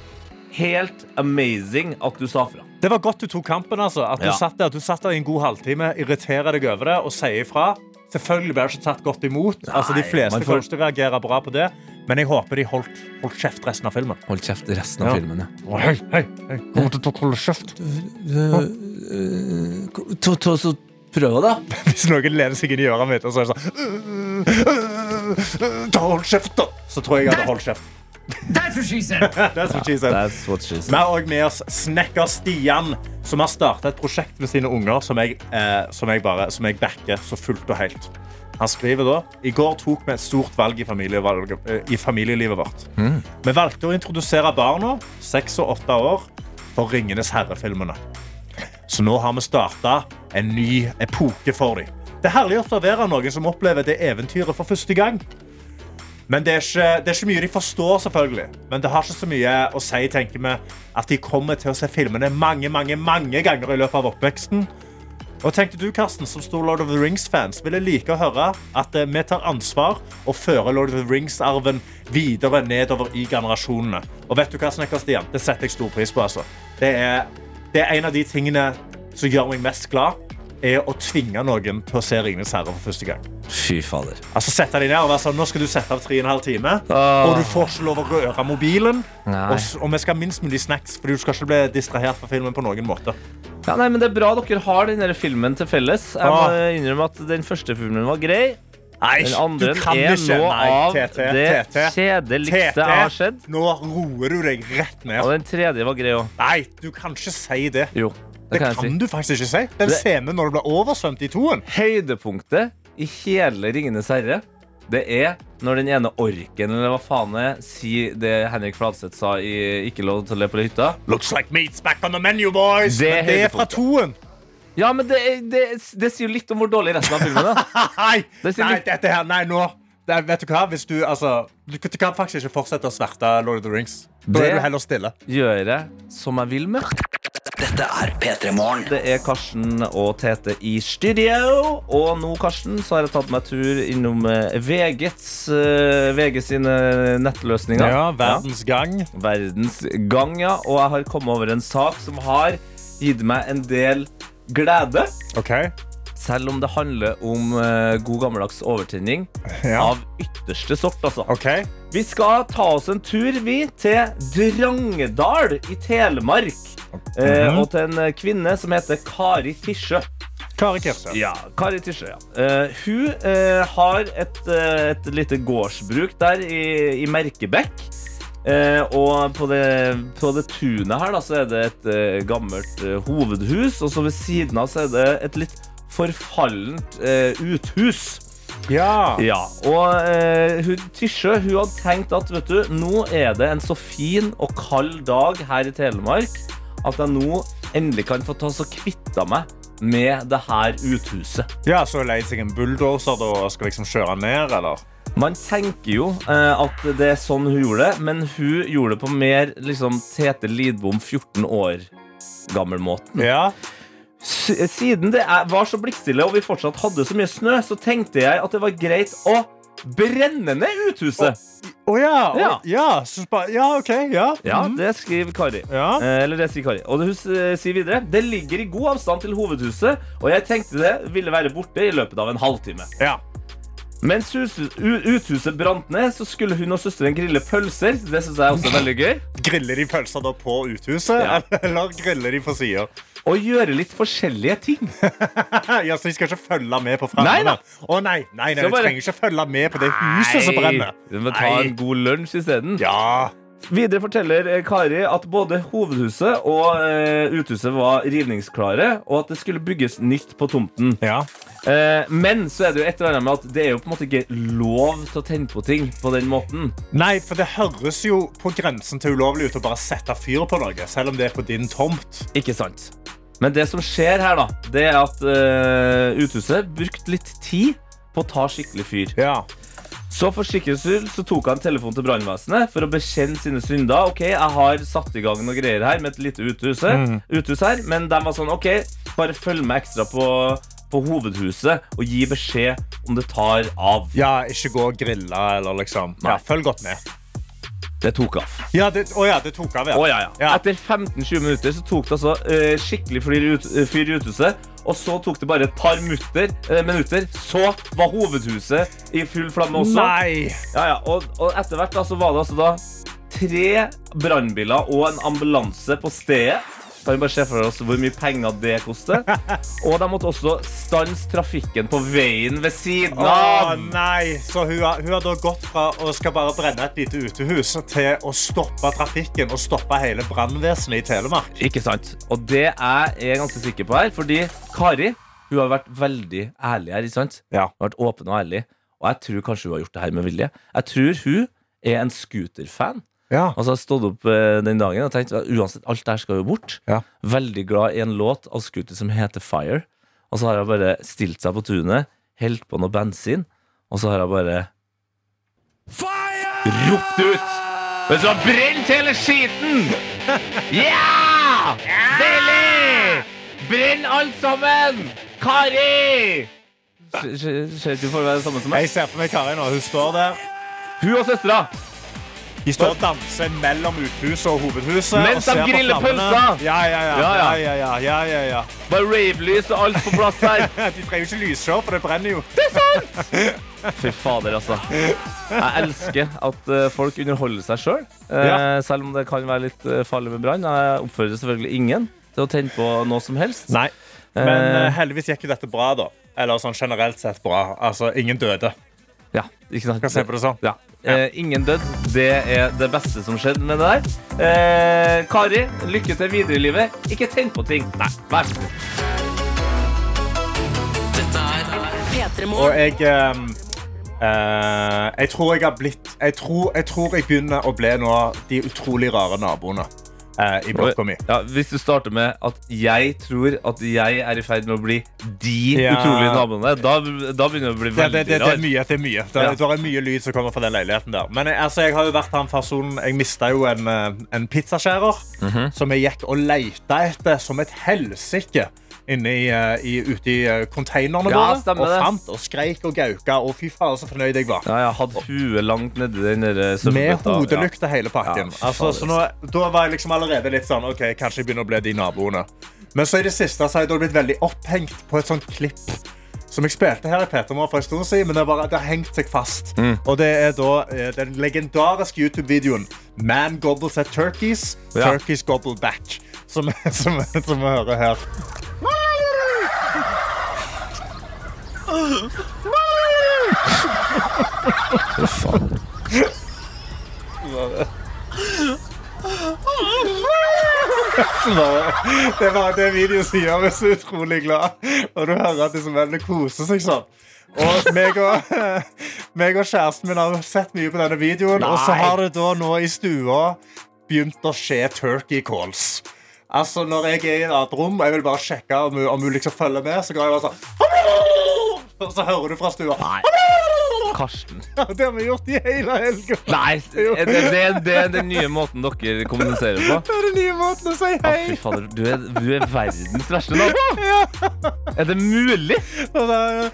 Speaker 2: helt amazing at du sa fra.
Speaker 3: Det var godt du tok kampen. altså. At du,
Speaker 2: Ja.
Speaker 3: satt der, du satt der i en god halvtime, irriterer deg over det og sier ifra. Selvfølgelig ble det ikke tatt godt imot. altså, de fleste
Speaker 2: får-
Speaker 3: kommer til å reagere bra på det, men jeg håper de holdt, holdt kjeft resten av filmen.
Speaker 2: Holdt kjeft resten
Speaker 3: Ja.
Speaker 2: filmen, ja.
Speaker 3: Hei, hei, hei. Kommer til å holde kjeft.
Speaker 2: Prøv, da.
Speaker 3: Hvis noen lener seg inn i øret mitt og så er det sånn Ta hold kjeft, da! Så tror jeg jeg hadde holdt kjeft.
Speaker 1: That's what she said.
Speaker 3: That's what she said.
Speaker 2: That's what she
Speaker 3: Vi har også med oss snekker Stian, som har starta et prosjekt med sine unger som jeg, eh, som, jeg bare, som jeg backer så fullt og helt. Han skriver da I går tok vi et stort valg i, familievalg, eh, i familielivet vårt. Vi valgte å introdusere barna, seks og åtte år, for Ringenes herre-filmene. Så nå har vi starta en ny epoke for dem. Det er herlig å observere noen som opplever det eventyret for første gang. Men det er, ikke, det er ikke mye de forstår, selvfølgelig. Men det har ikke så mye å si, tenker vi, at de kommer til å se filmene mange, mange, mange ganger i løpet av oppveksten. Og tenkte du, Karsten, som stor Lord of the Rings-fans, ville like å høre at eh, vi tar ansvar og fører Lord of the Rings-arven videre nedover i generasjonene. Og vet du hva, Snekker Stian? Det setter jeg stor pris på, altså. Det er, det er en av de tingene som gjør meg mest glad, er å tvinge noen til å se Ringenes herre for første gang.
Speaker 2: Fy fader.
Speaker 3: Altså sette deg ned og være sånn, Nå skal du sette av tre og en halv time.
Speaker 2: Åh.
Speaker 3: og du får ikke lov å røre mobilen. Og, og vi skal ha minst mulig snacks, fordi du skal ikke bli distrahert fra filmen på noen måte.
Speaker 2: Ja, nei, men Det er bra dere har denne filmen til felles. Jeg må
Speaker 3: Ah.
Speaker 2: innrømme at Den første filmen var grei.
Speaker 3: Nei,
Speaker 2: Den andre
Speaker 3: du kan
Speaker 2: er
Speaker 3: ikke.
Speaker 2: nå
Speaker 3: Nei,
Speaker 2: av
Speaker 3: tete,
Speaker 2: det
Speaker 3: tete,
Speaker 2: kjedeligste jeg har sett.
Speaker 3: Nå roer du deg rett
Speaker 2: Og
Speaker 3: ned.
Speaker 2: den tredje var grei òg.
Speaker 3: Nei, du kan ikke si det.
Speaker 2: Jo,
Speaker 3: Det
Speaker 2: kan
Speaker 3: kan
Speaker 2: si.
Speaker 3: du faktisk ikke si. Den
Speaker 2: Det-
Speaker 3: scenen når du blir oversvømt i toen.
Speaker 2: Høydepunktet i hele Ringenes herre, det er når den ene orken, eller hva faen er, sier det Henrik Fladseth sa i Ikke lov til å le på hytta.
Speaker 3: Looks like meat's back on the menu, boys.
Speaker 2: Det er
Speaker 3: det er fra toen.
Speaker 2: Ja, men det, er- det, det sier jo litt om hvor dårlig resten av filmen er.
Speaker 3: Nei, nei, dette her, nei, nå det, Vet du hva? Hvis du, altså, du, du kan faktisk ikke fortsette å sverte Lord of the Rings. Da
Speaker 2: Det-
Speaker 3: er du heller stille.
Speaker 2: Gjør jeg som jeg vil med.
Speaker 4: Dette er P3 Morgen.
Speaker 2: Det er Karsten og Tete i studio. Og nå, Karsten, så har jeg tatt meg tur innom eh, VGs, eh, VG sine nettløsninger.
Speaker 3: Ja, verdens gang.
Speaker 2: Ja, verdens gang, ja. Og jeg har kommet over en sak som har gitt meg en del glede.
Speaker 3: OK.
Speaker 2: Selv om det handler om eh, god gammeldags overtenning
Speaker 3: Ja.
Speaker 2: av ytterste sort, altså.
Speaker 3: ok.
Speaker 2: Vi skal ta oss en tur, vi, til Drangedal i Telemark. eh,
Speaker 3: Mhm.
Speaker 2: og til en kvinne som heter Kari Tisjø.
Speaker 3: Kari Kirse.
Speaker 2: Ja, Kari Tisjø, ja. Eh, hun eh, har et, eh, et lite gårdsbruk der i, i Merkebekk. Eh, og på det, på det tunet her da, så er det et eh, gammelt eh, hovedhus, og så ved siden av så er det et litt forfallent eh, uthus.
Speaker 3: Ja.
Speaker 2: Ja, og eh, hun, Tisjø hun hadde tenkt at vet du, nå er det en så fin og kald dag her i Telemark at jeg nå endelig kan få ta så kvitta meg med det her uthuset.
Speaker 3: ja, så leid seg en bulldoser og skal liksom kjøre ned, eller?
Speaker 2: Man tenker jo eh, at det er sånn hun gjorde det, men hun gjorde det på mer liksom, Tete Lidbom 14 år gammel-måten.
Speaker 3: Ja.
Speaker 2: S- siden det var så blikkstille og vi fortsatt hadde så mye snø, så tenkte jeg at det var greit å brenne ned uthuset.
Speaker 3: Å ja,
Speaker 2: Ja.
Speaker 3: Oh, ja, så spa- ja, OK. Ja.
Speaker 2: Ja,
Speaker 3: Mhm.
Speaker 2: det skriver Kari.
Speaker 3: Ja.
Speaker 2: Eh, eller det sier Kari. Og hun sier videre Det ligger i god avstand til hovedhuset, og jeg tenkte det ville være borte i løpet av en halvtime.
Speaker 3: ja.
Speaker 2: Mens uthuset brant ned, så skulle hun og søsteren grille pølser. Det synes jeg også er veldig gøy.
Speaker 3: Griller de pølser da på uthuset,
Speaker 2: Ja.
Speaker 3: eller griller de på sida?
Speaker 2: Og gjøre litt forskjellige ting.
Speaker 3: Ja, så de skal ikke følge med på
Speaker 2: Nei
Speaker 3: fremmede? Å nei, nei, nei,
Speaker 2: Så
Speaker 3: de trenger ikke følge med på det huset som brenner.
Speaker 2: Vi må ta
Speaker 3: Nei.
Speaker 2: en god lunsj isteden.
Speaker 3: Ja.
Speaker 2: Videre forteller eh, Kari at både hovedhuset og eh, uthuset var rivningsklare, og at det skulle bygges nytt på tomten.
Speaker 3: ja.
Speaker 2: Eh, men så er det jo et eller annet med at det er jo på en måte ikke lov til å tenne på ting på den måten.
Speaker 3: Nei, for det høres jo på grensen til ulovlig ut å bare sette fyr på noe, selv om det er på din tomt.
Speaker 2: Ikke sant? Men det som skjer her, da, det er at eh, uthuset brukte litt tid på å ta skikkelig fyr.
Speaker 3: Ja.
Speaker 2: Så for sikkerhets skyld så tok han telefonen til brannvesenet for å bekjenne sine synder. Ok, jeg har satt i gang noen greier her med et lite uthus, uthus her, men de var sånn OK, bare følg med ekstra på, på hovedhuset og gi beskjed om det tar av.
Speaker 3: ja, ikke gå og grille eller liksom. Ja,
Speaker 2: Nei.
Speaker 3: følg godt med.
Speaker 2: Det tok av.
Speaker 3: Ja, det, å ja, det tok av, ja.
Speaker 2: Å, ja, ja. Etter 15-20 minutter så tok det altså eh, skikkelig fyr ut, eh, fyr i uthuset. Og så tok det bare et par mutter, eh, minutter, så var hovedhuset i full flamme også.
Speaker 3: Nei!
Speaker 2: Ja, ja. Og, og etter hvert da, så var det altså da tre brannbiler og en ambulanse på stedet. Kan vi bare se for oss hvor mye penger det koster. Og de måtte også stanse trafikken på veien ved siden av.
Speaker 3: Å nei! Så hun har, hun har da gått fra å skal bare brenne et lite utehus til å stoppe trafikken og stoppe hele brannvesenet i Telemark.
Speaker 2: Ikke sant? Og det er jeg ganske sikker på her, fordi Kari hun har vært veldig ærlig her. ikke sant?
Speaker 3: Ja.
Speaker 2: Hun har vært åpen og ærlig. Og jeg tror kanskje hun har gjort det her med vilje. Jeg tror hun er en scooterfan.
Speaker 3: Ja.
Speaker 2: Altså, jeg har stått opp eh, den dagen og tenkt uansett, alt det her skal jo bort.
Speaker 3: Ja.
Speaker 2: Veldig glad i en låt av Scooter som heter Fire. Og så har jeg bare stilt seg på tunet, helt på noe bensin, og så har jeg bare ropt ut Men så har brent hele skiten! Ja! Deilig! Brenn alt sammen! Kari! Ser ikke for deg det samme som meg?
Speaker 3: Jeg ser på meg Kari nå. Hun står der.
Speaker 2: Hun og søstera.
Speaker 3: De står og danser mellom uthuset og hovedhuset.
Speaker 2: Mens de griller pølser.
Speaker 3: Ja, ja, ja.
Speaker 2: Ja,
Speaker 3: ja,
Speaker 2: ja.
Speaker 3: ja, ja, ja.
Speaker 2: Bare ravelys og alt på plass her.
Speaker 3: De trenger ikke lysshow, for det brenner jo. Det er sant!
Speaker 2: Fy fader, altså. Jeg elsker at eh, folk underholder seg sjøl.
Speaker 3: Ja.
Speaker 2: Selv om det kan være litt eh, farlig med brann. Jeg oppfordrer selvfølgelig ingen til å tenne på noe som helst.
Speaker 3: Nei. Men
Speaker 2: Eh.
Speaker 3: eh, heldigvis gikk jo dette bra, da. Eller sånn generelt sett bra. Altså, ingen døde.
Speaker 2: Ja, ikke sant?
Speaker 3: Kan se på det sånn.
Speaker 2: Ja. Eh, ingen død. Det er det beste som skjedde med det der. Eh, Kari, lykke til videre i livet. Ikke tenk på ting. Nei, vær så god.
Speaker 1: Dette P3
Speaker 3: Og jeg eh, eh, Jeg tror jeg har blitt jeg tror, jeg tror jeg begynner å bli nå de utrolig rare naboene i blokka mi.
Speaker 2: Ja, hvis du starter med at jeg tror at jeg er i ferd med å bli de
Speaker 3: Ja.
Speaker 2: utrolige naboene, da, da begynner det å bli
Speaker 3: Det, det,
Speaker 2: veldig
Speaker 3: det, det er mye. det er mye det,
Speaker 2: Ja.
Speaker 3: det er mye lyd som kommer fra den leiligheten der. Men jeg, altså, jeg har jo vært han personen Jeg mista jo en, eh, en pizzaskjærer
Speaker 2: Mhm.
Speaker 3: som jeg gikk og leita etter som et helsike. Inne i, eh, i, ute i konteinerne, containerne
Speaker 2: Ja,
Speaker 3: våre.
Speaker 2: stemmer
Speaker 3: Og fant og skreik og gauka. Og fy faen, så fornøyd jeg var.
Speaker 2: Ja, jeg hadde huet langt nedi den
Speaker 3: Med
Speaker 2: søppelbøtta.
Speaker 3: hodelykt og hele pakken.
Speaker 2: Ja,
Speaker 3: altså, så nå, da var jeg liksom allerede litt sånn Ok, kanskje jeg begynner å bli de naboene. Men så i det siste så har jeg da blitt veldig opphengt på et sånt klipp som jeg spilte her i Petermor for en stund siden, men det, bare, det har hengt seg fast.
Speaker 2: Mm.
Speaker 3: Og det er da eh, den legendariske YouTube-videoen Man gobbles at turkeys,
Speaker 2: Ja.
Speaker 3: turkeys gobble back. Som, som, som vi hører her. Det var det videoen som gjør meg så utrolig glad. Og du hører at disse mennene koser seg sånn. Og meg og, meg og kjæresten min har sett mye på denne videoen, og så har det da nå i stua begynt å skje turkey calls. Altså, når jeg er i et rom og jeg vil bare sjekke om hun, om hun liksom følger med, så går jeg bare sånn Og så hører du fra stua
Speaker 2: Karsten.
Speaker 3: Det har vi gjort i hele helga.
Speaker 2: Nei, det, det, det er den nye måten dere kommuniserer på.
Speaker 3: Det er den nye måten å si
Speaker 2: hei.
Speaker 3: hei
Speaker 2: fy fader, du er, du er verdens verste nabo! Er det mulig?
Speaker 3: Og da-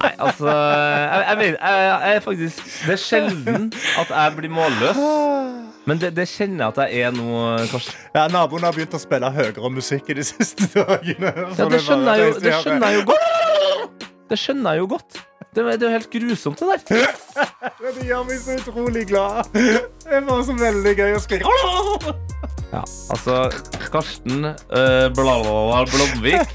Speaker 2: Nei, altså jeg, jeg, jeg, jeg faktisk Det er sjelden at jeg blir målløs. Men det, det kjenner jeg at jeg er nå, Karsten.
Speaker 3: Ja, Naboen har begynt å spille høyere musikk i de siste dagene.
Speaker 2: Ja, det skjønner jeg jo, det skjønner jeg jo godt. Det skjønner jeg jo godt. Det, det er jo helt grusomt, det der.
Speaker 3: Det gjør meg så utrolig glad. Det er bare så veldig gøy å skrike.
Speaker 2: Ja, altså, Karsten bla, Blomvik.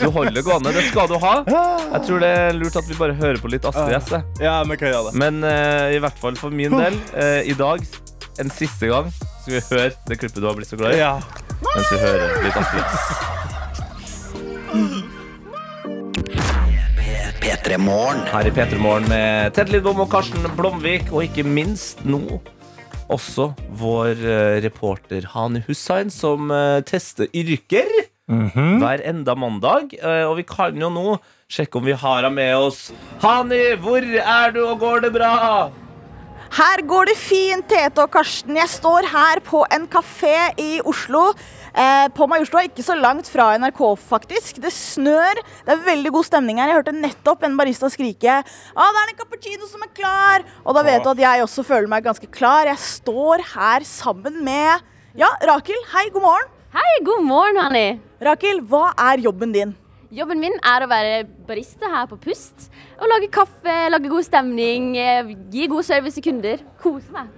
Speaker 2: Du holder gående. Det skal du ha. Jeg tror det er lurt at vi bare hører på litt Astrid S.
Speaker 3: Ja, men hva gjør det.
Speaker 2: Men eh, i hvert fall for min del, eh, i dag, en siste gang, skal vi høre det klippet du har blitt så glad i.
Speaker 3: Ja.
Speaker 2: Mens vi hører litt Astrid S.
Speaker 4: P3
Speaker 2: Her i P3 Morgen med Ted Lidbom og Karsten Blomvik, og ikke minst nå også vår eh, reporter Hani Hussein, som eh, tester yrker hver enda mandag. Eh, og vi kan jo nå sjekke om vi har henne med oss. Hani, hvor er du, og går det bra?
Speaker 10: Her går det fint, Tete og Karsten. Jeg står her på en kafé i Oslo. Eh, på Majorstua, ikke så langt fra NRK, faktisk. Det snør. Det er veldig god stemning her. Jeg hørte nettopp en barista skrike ah, 'Det er en cappuccino som er klar!' Og da vet du at jeg også føler meg ganske klar. Jeg står her sammen med Ja, Rakel. Hei, god morgen.
Speaker 11: Hei, god morgen, Hanni.
Speaker 10: Rakel, hva er jobben din?
Speaker 11: Jobben min er å være barista her på Pust. Og lage kaffe, lage god stemning, eh, gi god service til kunder. Kose meg.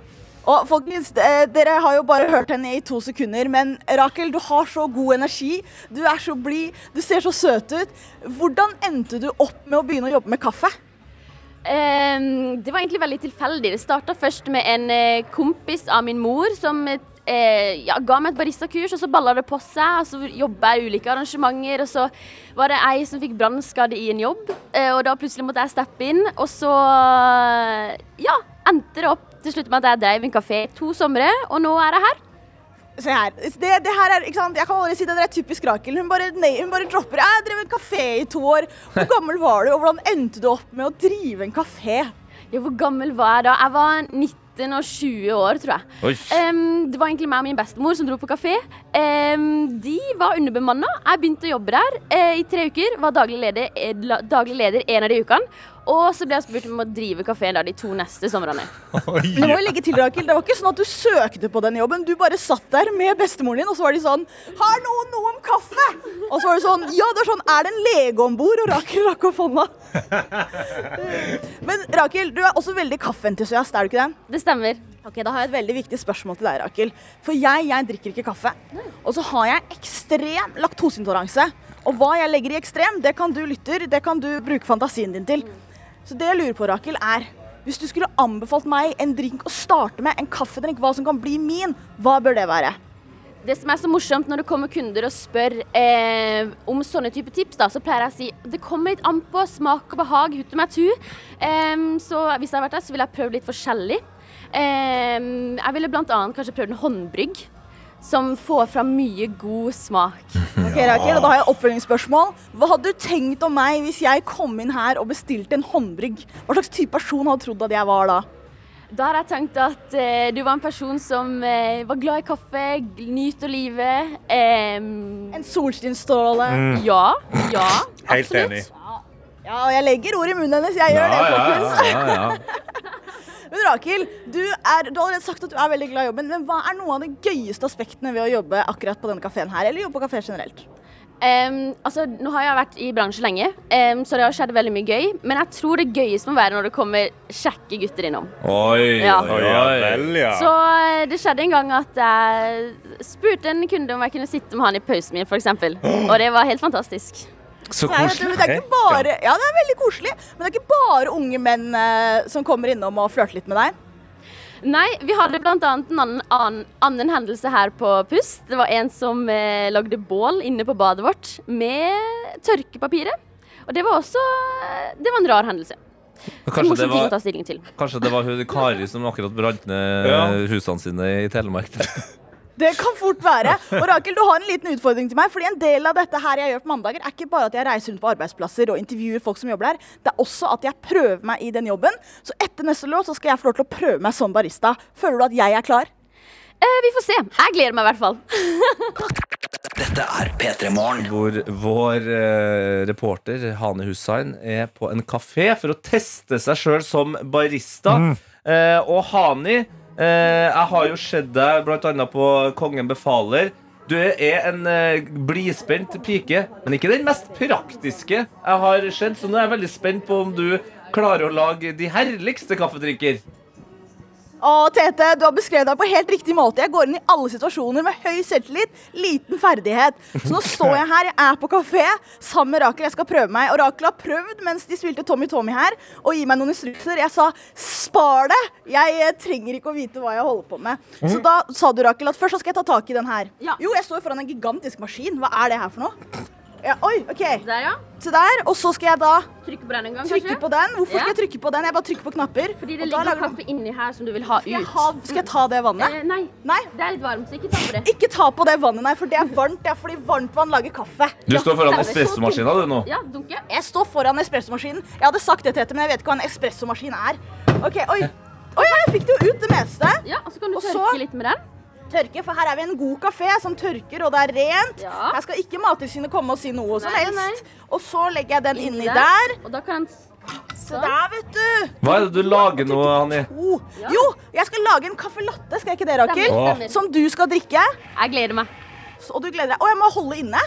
Speaker 10: Og folkens, eh, Dere har jo bare hørt henne i to sekunder, men Rakel, du har så god energi. Du er så blid, du ser så søt ut. Hvordan endte du opp med å begynne å jobbe med kaffe?
Speaker 11: Um, det var egentlig veldig tilfeldig. Det starta først med en eh, kompis av min mor som eh, ja, ga meg et baristakurs, og så balla det på seg. Og så jobba jeg i ulike arrangementer, og så var det ei som fikk brannskade i en jobb. eh, og da plutselig måtte jeg steppe inn, og så ja, endte det opp til slutt med at jeg drev en kafé i to somre, og nå er jeg her.
Speaker 10: Se her. Det, det her er, ikke sant? Jeg kan aldri si det, det er typisk Rakel. Hun bare, nei, hun bare dropper. Jeg drev en kafé i to år. Hvor gammel var du, og hvordan endte du opp med å drive en kafé?
Speaker 11: Ja, hvor gammel var jeg da? Jeg var 19 og 20 år, tror jeg. Um, det var egentlig meg og min bestemor som dro på kafé. Um, de var underbemanna. Jeg begynte å jobbe der uh, i tre uker. Var daglig leder, eh, daglig leder en av de ukene. Og så ble jeg spurt om å drive kafeen de to neste somrene.
Speaker 10: Men må jeg legge til, Rakel, Det var ikke sånn at du søkte på den jobben. Du bare satt der med bestemoren din, og så var de sånn Har noen noe om kaffe? Og så var det sånn Ja, det er sånn Er det en lege om bord? Og Rakel rakk opp hånda. Men Rakel, du er også veldig kaffeentusiast, er du ikke det?
Speaker 11: Det stemmer.
Speaker 10: Ok, Da har jeg et veldig viktig spørsmål til deg, Rakel. For jeg, jeg drikker ikke kaffe. Og så har jeg ekstrem laktoseintoleranse. Og hva jeg legger i ekstrem, det kan du lytter, det kan du bruke fantasien din til. Så det jeg lurer på, Rakel, er hvis du skulle anbefalt meg en drink å starte med, en kaffedrink, hva som kan bli min, hva bør det være?
Speaker 11: Det som er så morsomt når det kommer kunder og spør eh, om sånne type tips, da, så pleier jeg å si det kommer litt an på smak og behag, hutt og tu. Eh, så hvis jeg hadde vært der, så ville jeg prøvd litt forskjellig. Eh, jeg ville annet kanskje prøvd en håndbrygg. Som får fram mye god smak.
Speaker 10: Ok, Rakel, og Da har jeg oppfølgingsspørsmål. Hva hadde du tenkt om meg hvis jeg kom inn her og bestilte en håndbrygg? Hva slags type person hadde du trodd at jeg var da?
Speaker 11: Da hadde jeg tenkt at eh, du var en person som eh, var glad i kaffe, nyter livet. Eh,
Speaker 10: En solskinnsstråle.
Speaker 11: Ja. Ja.
Speaker 3: Helt
Speaker 11: absolutt.
Speaker 3: enig.
Speaker 10: Ja, og jeg legger ord i munnen hennes. Jeg gjør det, folkens.
Speaker 2: ja, ja.
Speaker 10: Men Rakel, du, er, du har allerede sagt at du er veldig glad i jobben, men hva er noen av de gøyeste aspektene ved å jobbe akkurat på denne kafeen her, eller jobbe på kafé generelt?
Speaker 11: Um, altså, nå har jeg vært i bransjen lenge, um, så det har skjedd veldig mye gøy. Men jeg tror det gøyeste må være når det kommer kjekke gutter innom.
Speaker 2: Oi,
Speaker 11: Ja.
Speaker 2: oi,
Speaker 3: oi. vel, ja.
Speaker 11: Så eh, det skjedde en gang at jeg spurte en kunde om jeg kunne sitte med han i pausen min, f.eks. Og det var helt fantastisk.
Speaker 2: Så
Speaker 10: Nei, vet du, det er ikke bare, ja, det er veldig koselig, men det er ikke bare unge menn eh, som kommer innom og flørter litt med deg.
Speaker 11: Nei, vi hadde bl.a. en annen, annen, annen hendelse her på Pust. Det var en som eh, lagde bål inne på badet vårt med tørkepapiret. Og det var også Det var en rar hendelse.
Speaker 2: Kanskje det, var,
Speaker 11: til.
Speaker 2: kanskje det var hun Kari som akkurat brant ned
Speaker 3: Ja.
Speaker 2: husene sine i Telemark.
Speaker 10: Det kan fort være. Og Rakel, du har en liten utfordring til meg. Fordi en del av dette her jeg gjør på mandager, er ikke bare at jeg reiser rundt på arbeidsplasser og intervjuer folk som jobber der. Det er også at jeg prøver meg i den jobben. Så etter neste låt så skal jeg få lov til å prøve meg som barista. Føler du at jeg er klar?
Speaker 11: Eh, vi får se. Jeg gleder meg i hvert fall.
Speaker 4: Dette er P3 Morgen.
Speaker 2: Hvor vår eh, reporter Hane Hussein er på en kafé for å teste seg sjøl som barista. Eh, og Hani, jeg har jo sett deg bl.a. på Kongen befaler. Du er en eh, blidspent pike, men ikke den mest praktiske jeg har sett. Så nå er jeg veldig spent på om du klarer å lage de herligste kaffedrikker.
Speaker 10: Å, Tete, du har beskrevet deg på helt riktig måte. Jeg går inn i alle situasjoner med høy selvtillit, liten ferdighet. Så nå står jeg her, jeg er på kafé sammen med Rakel. Jeg skal prøve meg. Og Rakel har prøvd mens de spilte Tommy Tommy her, og gi meg noen instrukser. Jeg sa spar det! Jeg eh, trenger ikke å vite hva jeg holder på med. Så da sa du, Rakel, at først skal jeg ta tak i den her. Jo, jeg står foran en gigantisk maskin. Hva er det her for noe? Ja, oi, OK.
Speaker 11: Der, ja.
Speaker 10: Se der. Og så skal jeg da
Speaker 11: Trykke på den en gang,
Speaker 10: trykke
Speaker 11: kanskje?
Speaker 10: på den. Hvorfor
Speaker 11: Ja.
Speaker 10: skal jeg trykke på den? Jeg bare trykker på knapper.
Speaker 11: Fordi det
Speaker 10: og
Speaker 11: ligger kaffe inni her som du vil ha ut.
Speaker 10: Skal jeg, ha, skal jeg ta det vannet?
Speaker 11: Eh, nei.
Speaker 10: Nei.
Speaker 11: Det er litt varmt, så ikke ta på det.
Speaker 10: Ikke ta på det vannet, nei, for det er varmt. Det er fordi varmt vann lager kaffe.
Speaker 2: Du står foran espressomaskina du nå.
Speaker 11: Ja, dunke.
Speaker 10: Jeg står foran espressomaskinen. Jeg hadde sagt det til Tete, men jeg vet ikke hva en espressomaskin er. Ok, Oi, oi jeg fikk det jo ut, det meste.
Speaker 11: Ja, og så kan du tørke litt med den.
Speaker 10: Tørke, for her er vi en god kafé som tørker, og det er rent.
Speaker 11: Ja.
Speaker 10: Her skal ikke Mattilsynet komme og si noe som
Speaker 11: Nei, nei.
Speaker 10: Og så legger jeg den
Speaker 11: Inni
Speaker 10: inni
Speaker 11: der.
Speaker 10: der.
Speaker 11: Og da kan
Speaker 10: Se der, vet du.
Speaker 2: Hva er det du lager nå, Hani?
Speaker 10: Ja. Jo, jeg skal lage en caffè latte, skal jeg ikke det, Rakel? Som du skal drikke.
Speaker 11: Jeg gleder meg.
Speaker 10: Og du gleder deg. Å, jeg må holde inne.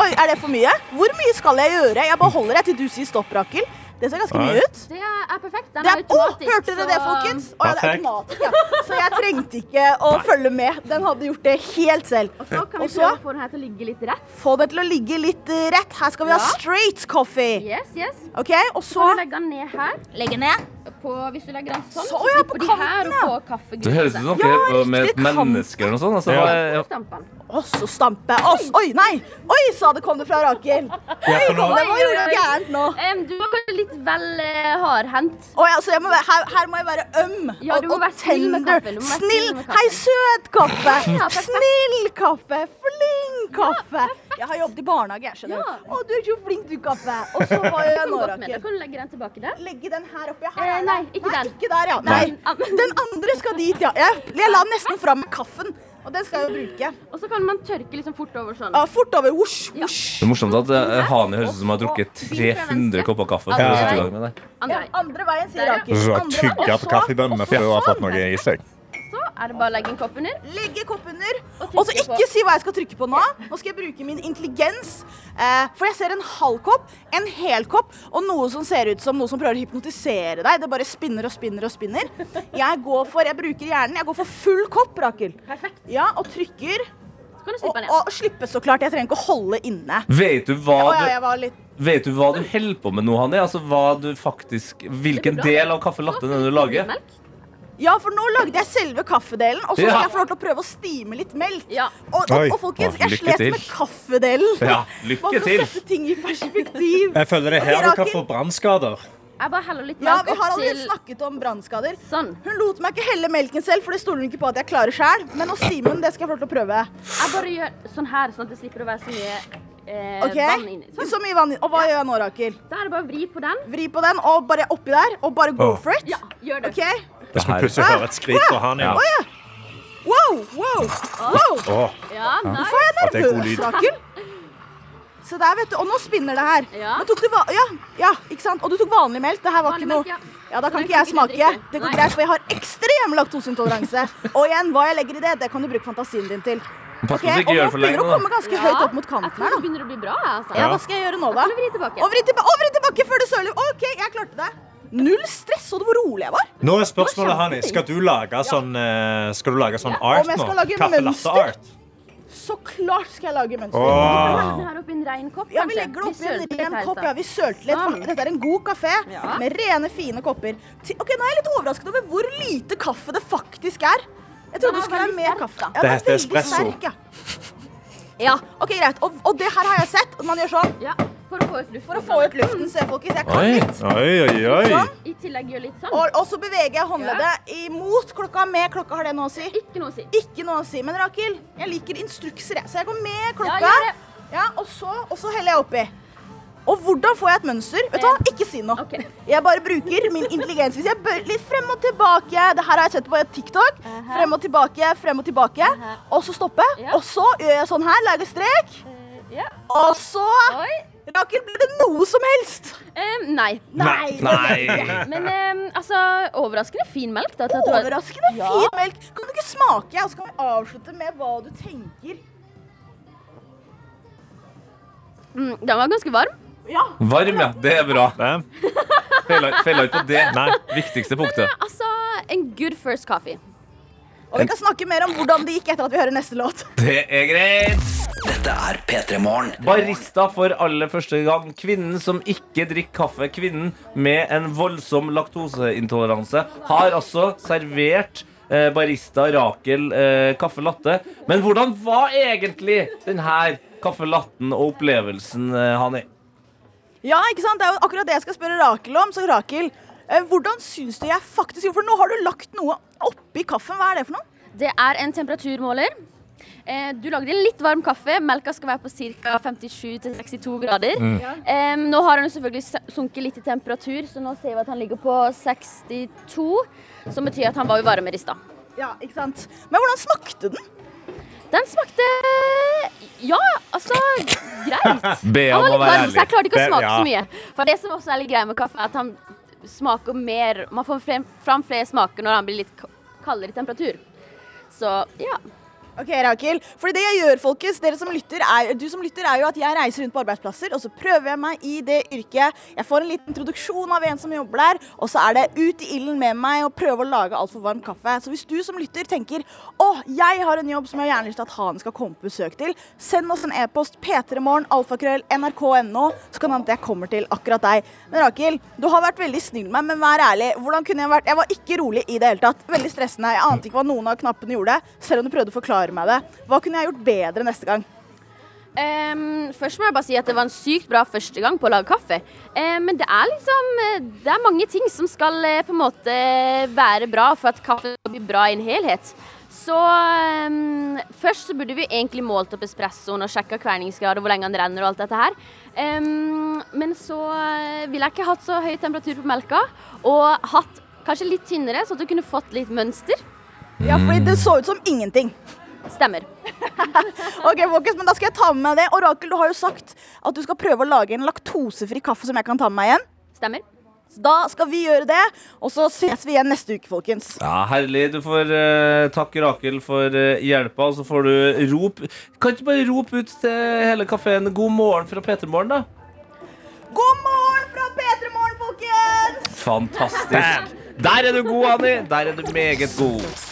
Speaker 10: Oi, er det for mye? Hvor mye skal jeg gjøre? Jeg bare holder jeg til du sier stopp, Rakel. Det ser ganske mye ut.
Speaker 11: Det er perfekt. Den
Speaker 10: Det
Speaker 11: er
Speaker 10: er, å,
Speaker 11: automatisk.
Speaker 10: hørte dere det, folkens? Å, ja, det er automatisk, ja. Så jeg trengte ikke å følge med. Den hadde gjort det helt selv.
Speaker 11: Og så kan vi
Speaker 10: Også,
Speaker 11: prøve å få den her til å ligge litt rett.
Speaker 10: få det til å ligge litt rett. Her skal vi ha straight coffee.
Speaker 11: Yes, yes.
Speaker 10: Ok, Og
Speaker 11: Så
Speaker 10: så kan
Speaker 11: du legge den ned her.
Speaker 10: legge ned.
Speaker 11: På, hvis du legger den sånn,
Speaker 10: Så,
Speaker 11: så,
Speaker 10: ja, på
Speaker 11: de her
Speaker 10: og
Speaker 11: å få
Speaker 10: ja.
Speaker 11: kaffe.
Speaker 2: Du høres ut som
Speaker 10: Ja,
Speaker 2: noe med et menneske eller noe sånt. Altså,
Speaker 3: Ja.
Speaker 11: Stampen.
Speaker 10: Og så stampe. Oss. oi, nei! Oi, sa det kom det fra Rakel.
Speaker 3: Ja,
Speaker 10: Oi,
Speaker 3: nå,
Speaker 10: det, hva gjorde jeg gærent nå?
Speaker 11: Um, du var litt vel uh, hardhendt.
Speaker 10: Oh, ja, så være, her, her må jeg være øm
Speaker 11: Ja,
Speaker 10: og, og tender.
Speaker 11: du
Speaker 10: Snill.
Speaker 11: snill.
Speaker 10: Hei, søt kaffe.
Speaker 11: Ja.
Speaker 10: Snill kaffe. Flink kaffe. Jeg har jobbet i barnehage, skjønner.
Speaker 11: Ja.
Speaker 10: Å, du er så flink, du, kaffe. Og så var jeg Rakel?
Speaker 11: kan du legge den tilbake der.
Speaker 10: Legge den her oppi. Her
Speaker 11: Eh, nei,
Speaker 10: ikke
Speaker 11: ikke den.
Speaker 10: Ikke der, ja. Nei.
Speaker 11: Nei.
Speaker 10: Den andre skal dit, ja. Jeg, jeg la nesten fram kaffen, og den skal jeg jo bruke.
Speaker 11: Og så kan man tørke liksom fort over sånn.
Speaker 10: Ja, fort over. Wosj,
Speaker 11: Ja.
Speaker 2: Det er morsomt at eh, Hani høres ut som hun har drukket 300 kopper kaffe. Ja.
Speaker 11: Andre
Speaker 10: Ja, andre veien, sier. Rakel.
Speaker 3: så har
Speaker 10: tygga
Speaker 3: på kaffebønnene før hun har fått noe i seg.
Speaker 11: Så er det bare å legge en kopp under.
Speaker 10: Legge kopp under.
Speaker 11: Og
Speaker 10: så ikke si hva jeg skal trykke på nå. Nå skal jeg bruke min intelligens. Eh, for jeg ser en halv kopp, en hel kopp og noe som ser ut som noe som prøver å hypnotisere deg. Det bare spinner og spinner og spinner. Jeg går for, jeg bruker hjernen. Jeg går for full kopp, Rakel.
Speaker 11: Perfekt.
Speaker 10: Ja, og trykker.
Speaker 11: Så kan du
Speaker 10: Og,
Speaker 11: slippe den ned.
Speaker 10: og slippe, så klart. Jeg trenger ikke å holde inne.
Speaker 2: Vet du hva
Speaker 10: ja,
Speaker 2: du
Speaker 10: jeg var litt
Speaker 2: Vet du hva du holder på med nå, Hanni? Altså, hva du faktisk, hvilken del av kaffe latte er det du lager?
Speaker 11: Melk.
Speaker 10: Ja, for nå lagde jeg selve kaffedelen, og så skal
Speaker 2: Ja.
Speaker 10: jeg få lov til å prøve å stime litt melk.
Speaker 11: Ja.
Speaker 10: Og, og, og folkens, jeg slet
Speaker 2: til.
Speaker 10: med kaffedelen.
Speaker 2: Ja, lykke til.
Speaker 10: sette ting i perspektiv.
Speaker 3: Jeg føler det er her du kan få brannskader.
Speaker 11: Jeg bare heller litt
Speaker 10: Ja, vi har allerede
Speaker 11: til
Speaker 10: snakket om brannskader.
Speaker 11: Sånn.
Speaker 10: Hun lot meg ikke helle melken selv, for det stoler hun ikke på at jeg klarer sjøl. Men å stime den, det skal jeg få lov til å prøve.
Speaker 11: Jeg bare gjør sånn her, sånn at det slipper å være så mye eh,
Speaker 10: okay.
Speaker 11: vann inni. Sånn.
Speaker 10: Så mye vann inni. Og hva gjør jeg nå, Rakel?
Speaker 11: Da er det bare å vri på den.
Speaker 10: Vri på den, og bare oppi der, og bare go
Speaker 3: oh.
Speaker 10: for it.
Speaker 11: Ja, gjør det.
Speaker 10: OK?
Speaker 3: Hvis vi plutselig hører et skrik fra han
Speaker 2: Ja.
Speaker 3: igjen.
Speaker 10: Wow, wow, wow.
Speaker 3: Oh.
Speaker 11: Ja, nei.
Speaker 10: Hvorfor er jeg
Speaker 3: er
Speaker 10: nervøs. Rakel? Se der, vet du. Og nå spinner det her.
Speaker 11: Ja.
Speaker 10: Tok du va ja, ja, ikke sant? Og du tok vanlig melk. Det her var
Speaker 11: Vanlig
Speaker 10: ikke noe
Speaker 11: melk, ja.
Speaker 10: Ja, Da kan ikke jeg
Speaker 11: du
Speaker 10: smake. Det går greit, for jeg har ekstrem laktoseintoleranse. Og igjen, hva jeg legger i det, det kan du bruke fantasien din til.
Speaker 2: Pass på
Speaker 10: Ok, og nå begynner det å komme ganske høyt opp mot kanten her,
Speaker 11: det begynner å bli bra. Altså.
Speaker 10: Ja, hva skal jeg gjøre nå, da?
Speaker 11: Å, du vri tilbake?
Speaker 10: Og vri tilbake, og vri tilbake før det søler. OK, jeg klarte det. Null stress. Så du hvor rolig jeg var?
Speaker 3: Nå er spørsmålet, Hanni, skal du lage sånn, eh, skal du lage sånn art nå? Kaffe latte-art?
Speaker 10: Så klart skal jeg lage mønster.
Speaker 3: Oh.
Speaker 11: Legg den her en rein kopp,
Speaker 10: Ja, vi legger det oppi
Speaker 11: Vi
Speaker 10: en ren kopp. Ja, vi sølte litt.
Speaker 11: Sånn.
Speaker 10: For dette er en god kafé
Speaker 11: Ja.
Speaker 10: med rene, fine kopper. Ok, Nå er jeg litt overrasket over hvor lite kaffe det faktisk er. Jeg trodde
Speaker 11: du
Speaker 10: det skulle være mer kaffe.
Speaker 11: da.
Speaker 10: Ja,
Speaker 3: Det
Speaker 10: er
Speaker 3: heter espresso.
Speaker 10: sterk, Ja. ja, ok, greit. Og, og det her har jeg sett. Man gjør sånn.
Speaker 11: For å få ut luften.
Speaker 10: For å få ut luften, se folkens. Jeg kan
Speaker 3: Oi.
Speaker 10: litt.
Speaker 3: Oi, oi, oi.
Speaker 10: Sånn.
Speaker 11: I tillegg gjør litt sånn.
Speaker 10: Og, og så beveger jeg håndleddet imot klokka med klokka. Har det noe å si?
Speaker 11: Ikke noe å si.
Speaker 10: Ikke noe å si. Men Rakel, jeg liker instrukser, jeg. Så jeg går med klokka.
Speaker 11: Ja, gjør det.
Speaker 10: Ja, og, så, og så heller jeg oppi. Og hvordan får jeg et mønster? Vet du hva? Ikke si noe.
Speaker 11: Okay.
Speaker 10: Jeg bare bruker min intelligens. Hvis jeg bør litt frem og tilbake Det her har jeg sett på TikTok. Frem og tilbake, frem og tilbake. Og så stoppe.
Speaker 11: Ja.
Speaker 10: Og så gjør jeg sånn her. Lager strek.
Speaker 11: Ja.
Speaker 10: Og så
Speaker 11: Oi.
Speaker 10: Rakel, blir det noe som helst?
Speaker 11: Em, nei.
Speaker 10: Nei.
Speaker 2: Nei.
Speaker 11: Men em, altså, overraskende fin melk. da.
Speaker 10: Overraskende
Speaker 11: Ja.
Speaker 10: fin melk. Kan du ikke smake, og så kan vi avslutte med hva du tenker?
Speaker 11: Mm, den var ganske varm.
Speaker 10: Ja.
Speaker 2: Varm, ja. Det er bra. Feila ikke på det.
Speaker 3: Nei.
Speaker 2: Viktigste punktet.
Speaker 11: Altså, en good first coffee.
Speaker 10: Og vi kan snakke mer om hvordan det gikk etter at vi hører neste låt.
Speaker 2: Det er greit.
Speaker 4: Dette er P3 Morgen.
Speaker 2: Barista for aller første gang. Kvinnen som ikke drikker kaffe. Kvinnen med en voldsom laktoseintoleranse har altså servert eh, barista Rakel eh, kaffe latte. Men hvordan var egentlig denne kaffe latten og opplevelsen, eh, Hani?
Speaker 10: Ja, ikke sant? Det er jo akkurat det jeg skal spørre Rakel om. Så Rakel, hvordan syns du jeg faktisk gjorde? For nå har du lagt noe oppi kaffen. Hva er det for noe?
Speaker 11: Det er en temperaturmåler. Eh, du lagde litt varm kaffe. Melka skal være på ca. 57-62 grader. Em, nå har den selvfølgelig sunket litt i temperatur, så nå ser vi at han ligger på 62. Som betyr at han var jo varmere i stad.
Speaker 10: Ja, ikke sant? Men hvordan smakte den?
Speaker 11: Den smakte Ja, altså greit. Be
Speaker 2: om
Speaker 11: å
Speaker 2: være
Speaker 11: ærlig. så jeg klarte ikke å
Speaker 3: Det-
Speaker 11: Be,
Speaker 3: ja.
Speaker 11: så mye. For det som også er litt greit med kaffe, er at han smaker mer Man får fram flere smaker når han blir litt kaldere i temperatur. Så ja.
Speaker 10: Ok, Rakel. For det jeg gjør, folkens, dere som lytter, er, du som lytter, er jo at jeg reiser rundt på arbeidsplasser, og så prøver jeg meg i det yrket. Jeg får en liten introduksjon av en som jobber der, og så er det ut i ilden med meg og prøve å lage altfor varm kaffe. Så hvis du som lytter tenker å, jeg har en jobb som jeg gjerne til at han skal komme på besøk til, send oss en e-post p3morgen, alfakrøll, nrk.no, så kan hende at jeg kommer til akkurat deg. Men Rakel, du har vært veldig snill med meg, men vær ærlig. Hvordan kunne jeg vært? Jeg var ikke rolig i det hele tatt. Veldig stressende. Jeg ante ikke hva noen av knappene gjorde, selv om du prøvde å forklare meg det. Hva kunne jeg gjort bedre neste gang?
Speaker 11: Um, først må jeg bare si at det var en sykt bra første gang på å lage kaffe. Eh, men det er liksom eh, Det er mange ting som skal eh, på en måte være bra for at kaffe skal bli bra i en helhet. Så um, først så burde vi egentlig målt opp espressoen og sjekka kverningsgrad og hvor lenge den renner og alt dette her. Um, men så ville jeg ikke hatt så høy temperatur på melka, og hatt kanskje litt tynnere, så at du kunne fått litt mønster.
Speaker 10: Ja, fordi det så ut som ingenting.
Speaker 11: Stemmer.
Speaker 10: Ok, folkens, men Da skal jeg ta med meg det. Orakel, du har jo sagt at du skal prøve å lage en laktosefri kaffe som jeg kan ta med meg igjen.
Speaker 11: Stemmer.
Speaker 10: Da skal vi gjøre det, og så ses vi igjen neste uke, folkens.
Speaker 2: Ja, Herlig. Du får uh, takke Rakel for uh, hjelpa, og så får du rop Kan ikke bare rope ut til hele kafeen 'God morgen' fra P3 Morgen, da?
Speaker 10: God morgen fra P3 Morgen, folkens!
Speaker 2: Fantastisk. Der er du god, Anni. Der er du meget god.